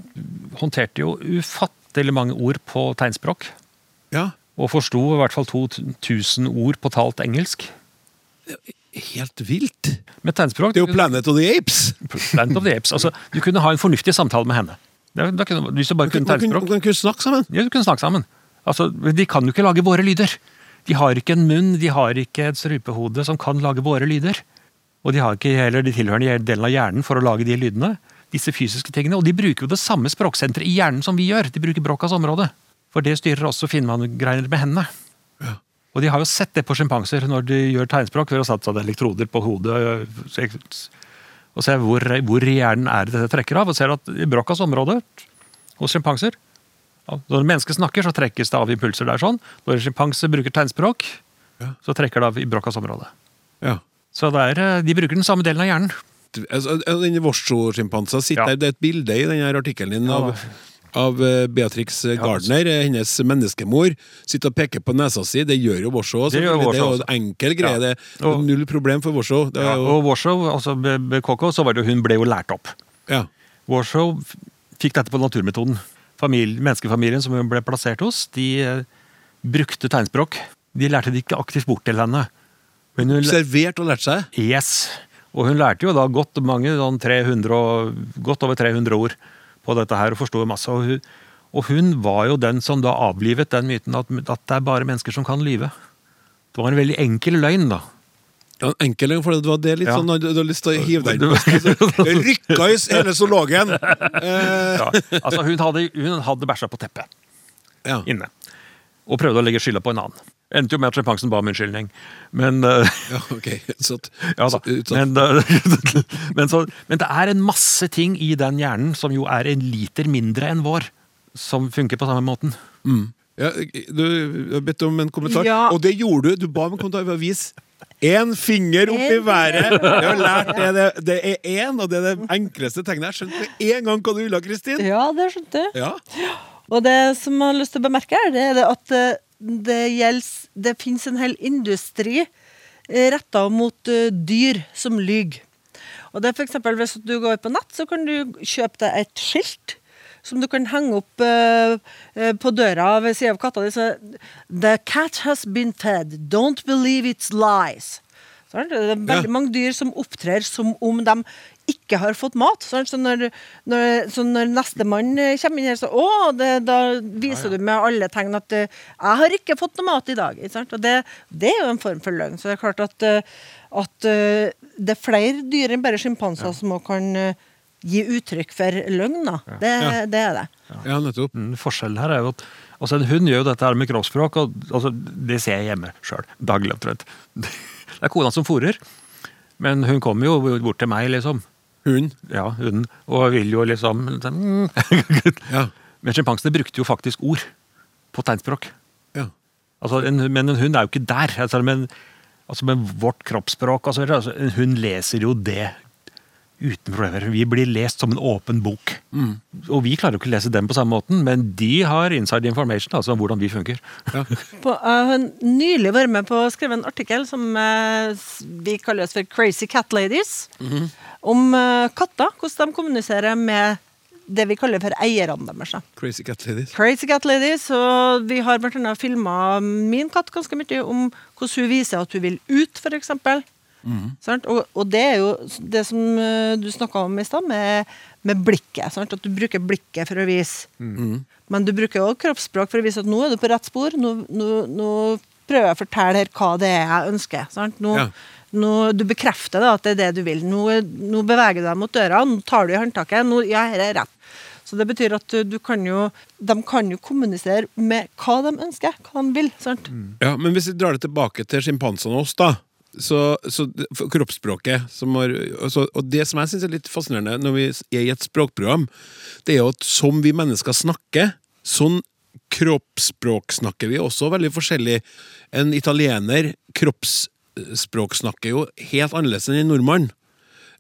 håndterte jo ufattelig mange ord på tegnspråk. Ja, Og forsto i hvert fall 2000 ord på talt engelsk. Helt vilt! Med tegnspråk Det er jo Planet of the Apes! Planet of the Apes. Altså, du kunne ha en fornuftig samtale med henne. Da, da kunne, hvis du bare kunne tegnspråk. Du kunne snakke sammen. Ja, du kunne snakke sammen. Altså, de kan jo ikke lage våre lyder. De har ikke en munn, de har ikke et strupehode som kan lage våre lyder. Og de har ikke heller de tilhørende delen av hjernen for å lage de lydene. Disse fysiske tingene. Og de bruker jo det samme språksenteret i hjernen som vi gjør. De bruker Brochas område. For det styrer også Finnmann-greier med hendene. Ja. Og de har jo sett det på sjimpanser når de gjør tegnspråk, ved å sånne elektroder på hodet og se hvor, hvor i hjernen er det dette trekker av. Og ser at i Broccas område hos sjimpanser Når mennesker snakker, så trekkes det av impulser der sånn. Når en sjimpanse bruker tegnspråk, Ja. så trekker det av i Broccas område. Ja. Så det er, eh, de bruker den samme delen av hjernen. Altså, Den Washo-sjimpansen sitter Ja. der. Det er et bilde i denne artikkelen din av, av eh, Beatrix Gardner, ja, hennes menneskemor. Sitter og peker på nesa si. Det gjør jo også. Det gjør. Det er jo en enkel greie. Ja. Det er null problem for er Ja, og Washoe, altså med, med så var det jo hun ble jo lært opp. ja. Washoe fikk dette på naturmetoden. Familie, menneskefamilien som hun ble plassert hos, de eh, brukte tegnspråk. De lærte det ikke aktivt bort til henne. Hun, Observert og lært seg. Yes. Og hun lærte jo da godt mange, sånn 300 godt over 300 ord på dette her, og forsto masse. Og hun, og hun var jo den som da avlivet den myten at, at det er bare mennesker som kan lyve. Det var en veldig enkel løgn, da. Ja, en enkel løgn, for det var det litt Ja. sånn Du har lyst til å hive deg inn <laughs> Rykka i hele zoologen! Eh, Ja, altså hun hadde, hun hadde bæsja på teppet. Ja. inne. Og prøvde å legge skylda på en annen. Endte jo med at sjimpansen ba om unnskyldning. Men eh, <laughs> Ja, ok. Utsatt. <laughs> Ja da. utsatt. Men, eh, <laughs> men, så, men det er en masse ting i den hjernen som jo er en liter mindre enn vår, som funker på samme måten. Ja, du har bedt om en kommentar, Ja. og det gjorde du. Du ba om en kommentar Vis én finger opp i været. Jeg har lært det. Det, det er én, og det er det enkleste tegnet. Jeg skjønte med en gang hva du ville, Kristin. Ja, det skjønte jeg. Ja. Og det som jeg har lyst til å bemerke, er det at eh, det gjelder Det finnes en hel industri retta mot eh, dyr som lyver. Og det er for eksempel, Hvis du går på nett, så kan du kjøpe deg et skilt som du kan henge opp uh, eh, på døra ved sida av katta di. Så, The cat has been fed. Don't believe its lies. Så Det er veldig Ja. mange dyr som opptrer som om de ikke har fått mat. Sånn, Så når, når, så når nestemann eh, kommer inn her, så å, det, da viser du med alle tegn at eh, 'jeg har ikke fått noe mat i dag'. Ikke sant? Og det, det er jo en form for løgn. Så det er klart at, eh, at det er flere dyr enn bare sjimpanser som også kan gi uttrykk for løgn. Det, Ja. det er det. ja, nettopp. Mm, Forskjellen her er jo at altså En hund gjør jo dette her med kroppsspråk, og altså, det ser jeg hjemme sjøl. Daglig omtrent. <laughs> Det er kona som fôrer, men hun kommer jo bort til meg, liksom. Hund. Ja, hunden. Og vil jo liksom mm. <laughs> Ja. Men sjimpansene brukte jo faktisk ord på tegnspråk. ja. Altså, en, men en hund er jo ikke der. Altså, men, altså, med vårt kroppsspråk altså, altså, En hund leser jo det uten problemer. Vi blir lest som en åpen bok. Og vi klarer jo ikke å lese dem på samme måten, men de har inside information altså om hvordan vi funker. <laughs> På, jeg har nylig vært med på å skrive en artikkel som uh, vi kaller oss for Crazy Cat Ladies. Om eh, katter. Hvordan de kommuniserer med det vi kaller for eierne deres. Crazy cat ladies. Crazy Cat Ladies. Og vi har bl.a. filma min katt ganske mye om hvordan hun viser at hun vil ut, f.eks. Sant? Og, og det er jo det som eh, du snakka om i stad, med, med blikket. Sant? At du bruker blikket for å vise. Men du bruker òg kroppsspråk for å vise at nå er du på rett spor. Nå, nå, nå prøver jeg å fortelle her hva det er jeg ønsker. Sant? Nå, Ja. Nå, du bekrefter da at det er det du vil. Nå, nå beveger du deg mot døra, nå tar du i håndtaket. Nå, ja, her er rett. Så det betyr at du, kan jo De kan jo kommunisere med hva de ønsker, hva de vil. Sant? Ja, Men hvis vi drar det tilbake til sjimpansene og oss, da. Så, så kroppsspråket har, så, Og det som jeg syns er litt fascinerende når vi er i et språkprogram, det er jo at som vi mennesker snakker, sånn kroppsspråk snakker vi også veldig forskjellig. En italiener kroppsspråk snakker jo helt annerledes enn en nordmann.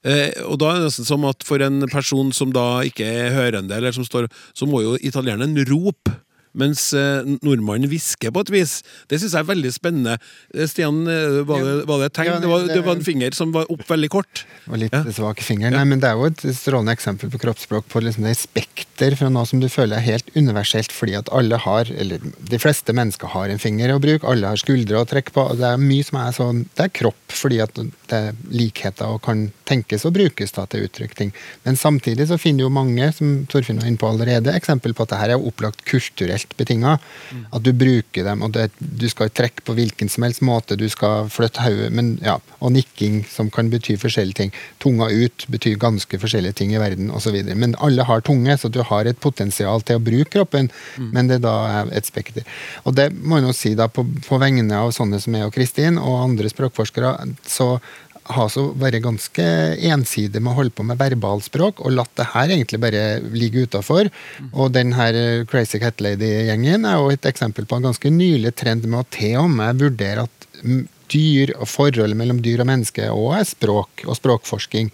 Eh, og da er det nesten som at for en person som da ikke er hørende, eller som står, så må jo italieneren rope. Mens eh, nordmannen hvisker på et vis. Det syns jeg er veldig spennende. Eh, Stian, eh, var det, var det et tegn? Ja, det, var, det- det var en finger som var opp veldig kort. Og litt Ja. svak finger. Nei, men Det er jo et strålende eksempel på kroppsspråk på liksom det spekter fra noe som du føler er helt universelt, fordi at alle har, eller de fleste mennesker har en finger å bruke, alle har skuldre å trekke på. og Det er mye som er sånn, det er kropp, fordi at er likheter og kan tenkes og brukes da til å uttrykke ting. Men samtidig så finner jo mange, som Torfinn var inne på allerede, eksempel på at det her er opplagt kulturelt betinga. At du bruker dem, og det, du skal trekke på hvilken som helst måte, du skal flytte hodet, ja, og nikking som kan bety forskjellige ting. Tunga ut betyr ganske forskjellige ting i verden osv. Men alle har tunge, så du har et potensial til å bruke kroppen, men det er da et spekter. Og det må jeg nå si da på, på vegne av sånne som jeg og Kristin og andre språkforskere, så har så vært ganske ensidig med å holde på med verbalspråk, og latt det her egentlig bare ligge utafor. Og den her Crazy Cat Lady-gjengen er jo et eksempel på en ganske nylig trend med å til og med vurdere at mm, dyr og forholdet mellom dyr og menneske òg er språk og språkforsking.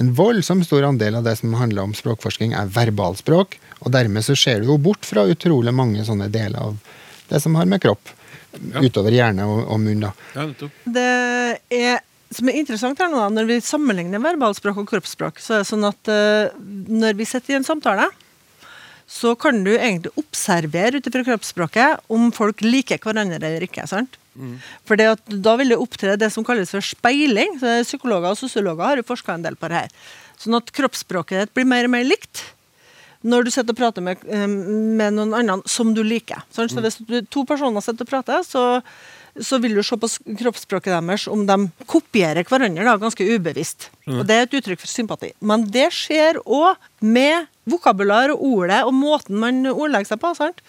En voldsomt stor andel av det som handler om språkforsking, er verbalspråk, og dermed så ser du jo bort fra utrolig mange sånne deler av det som har med kropp utover hjerne og, og munn. da. Ja. Det er, som er interessant her nå, når vi sammenligner verbalspråk og kroppsspråk, så er det sånn at uh, når vi sitter i en samtale, så kan du egentlig observere ut ifra kroppsspråket om folk liker hverandre eller ikke. sant? For da vil det opptre det som kalles for speiling. Så Psykologer og sosiologer har jo forska en del på det her. Sånn at kroppsspråket ditt blir mer og mer likt når du sitter og prater med, eh, med noen andre som du liker. Sant? så hvis du, to personer sitter og prater, så, så vil du se på kroppsspråket deres om de kopierer hverandre da, ganske ubevisst. Og Det er et uttrykk for sympati. Men det skjer òg med vokabular og ordet og måten man ordlegger seg på. sant?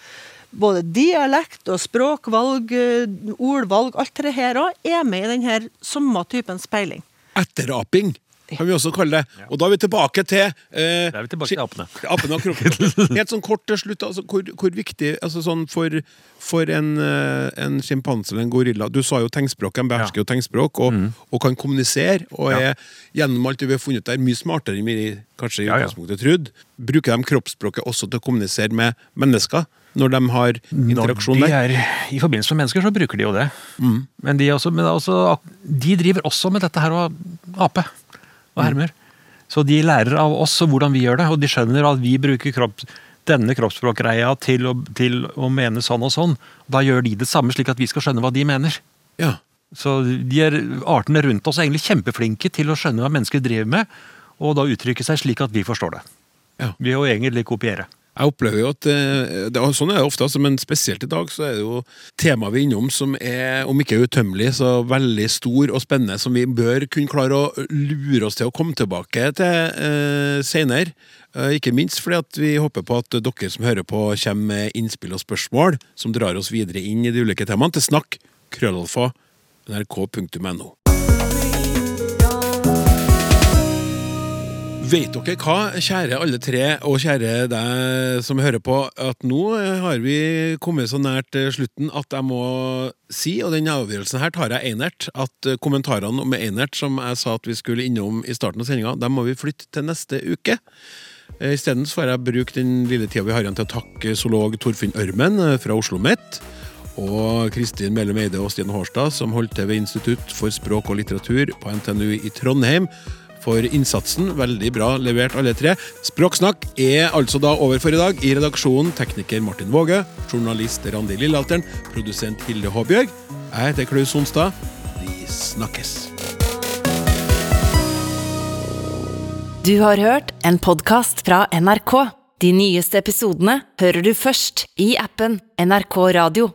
både dialekt og språkvalg, eh, ordvalg, alt det her òg er med i denne samme typen speiling. Etteraping kan vi også kalle det. Og da er vi tilbake til eh, Da er vi tilbake til apene. <laughs> Apene og kroppen. Helt sånn kort til slutt, altså, hvor, hvor viktig altså sånn for, for en, eh, en sjimpanse eller en gorilla Du sa jo tegnspråk, de behersker jo tegnspråk og, og kan kommunisere. Og Mm. Er gjennom alt det vi har funnet der, mye smartere enn vi kanskje i utgangspunktet trodde. Bruker de kroppsspråket også til å kommunisere med mennesker når de har interaksjon de er i forbindelse med mennesker, så bruker de jo det. Men, de, også, men også, de driver også med dette her å ape og hermer. Så de lærer av oss hvordan vi gjør det, og de skjønner at vi bruker kropp, denne kroppsspråkgreia til å, til å mene sånn og sånn. Da gjør de det samme, slik at vi skal skjønne hva de mener. Ja. Så de er, Artene rundt oss er egentlig kjempeflinke til å skjønne hva mennesker driver med, og da uttrykke seg slik at vi forstår det. Ja. Ved å egentlig kopiere. Jeg opplever jo at eh, det, Sånn er det ofte, altså, men spesielt i dag så er det jo temaet vi er innom som er, om ikke utømmelig, så veldig stor og spennende, som vi bør kunne klare å lure oss til å komme tilbake til eh, senere. Eh, ikke minst fordi at vi håper på at dere som hører på, kommer med innspill og spørsmål som drar oss videre inn i de ulike temaene, til snakk krøllalfa nrk.no. Vet dere hva, kjære alle tre, og kjære deg som hører på, at nå har vi kommet så nært eh, slutten at jeg må si, og den avgjørelsen her tar jeg einert, at eh, kommentarene om einert som jeg sa at vi skulle innom i starten av sendinga, dem må vi flytte til neste uke. Eh, Isteden får jeg bruke den lille tida vi har igjen til å takke zoolog Torfinn Ørmen fra Oslo OsloMet, og Kristin Mellem Eide og Stian Hårstad, som holdt til ved Institutt for språk og litteratur på NTNU i Trondheim, for innsatsen. Veldig bra levert, alle tre. Språksnakk er altså da over for i dag. I redaksjonen tekniker Martin Våge, journalist Randi Lillealteren, produsent Hilde Håbjørg. Jeg heter Klaus Sonstad. Vi snakkes. Du har hørt en podkast fra NRK. De nyeste episodene hører du først i appen NRK Radio.